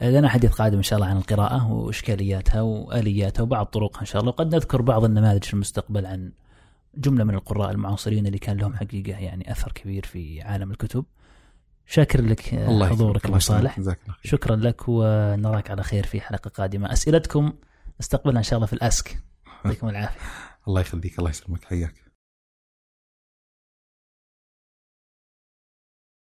لنا حديث قادم إن شاء الله عن القراءة وإشكالياتها وآلياتها وبعض طرقها إن شاء الله. وقد نذكر بعض النماذج في المستقبل عن جملة من القراء المعاصرين اللي كان لهم حقيقة يعني أثر كبير في عالم الكتب. شاكر لك الله حضورك الله صالح. شكرا لك ونراك على خير في حلقة قادمة. أسئلتكم نستقبلها إن شاء الله في الأسك. يعطيكم العافية. الله يخليك الله يسلمك. حياك.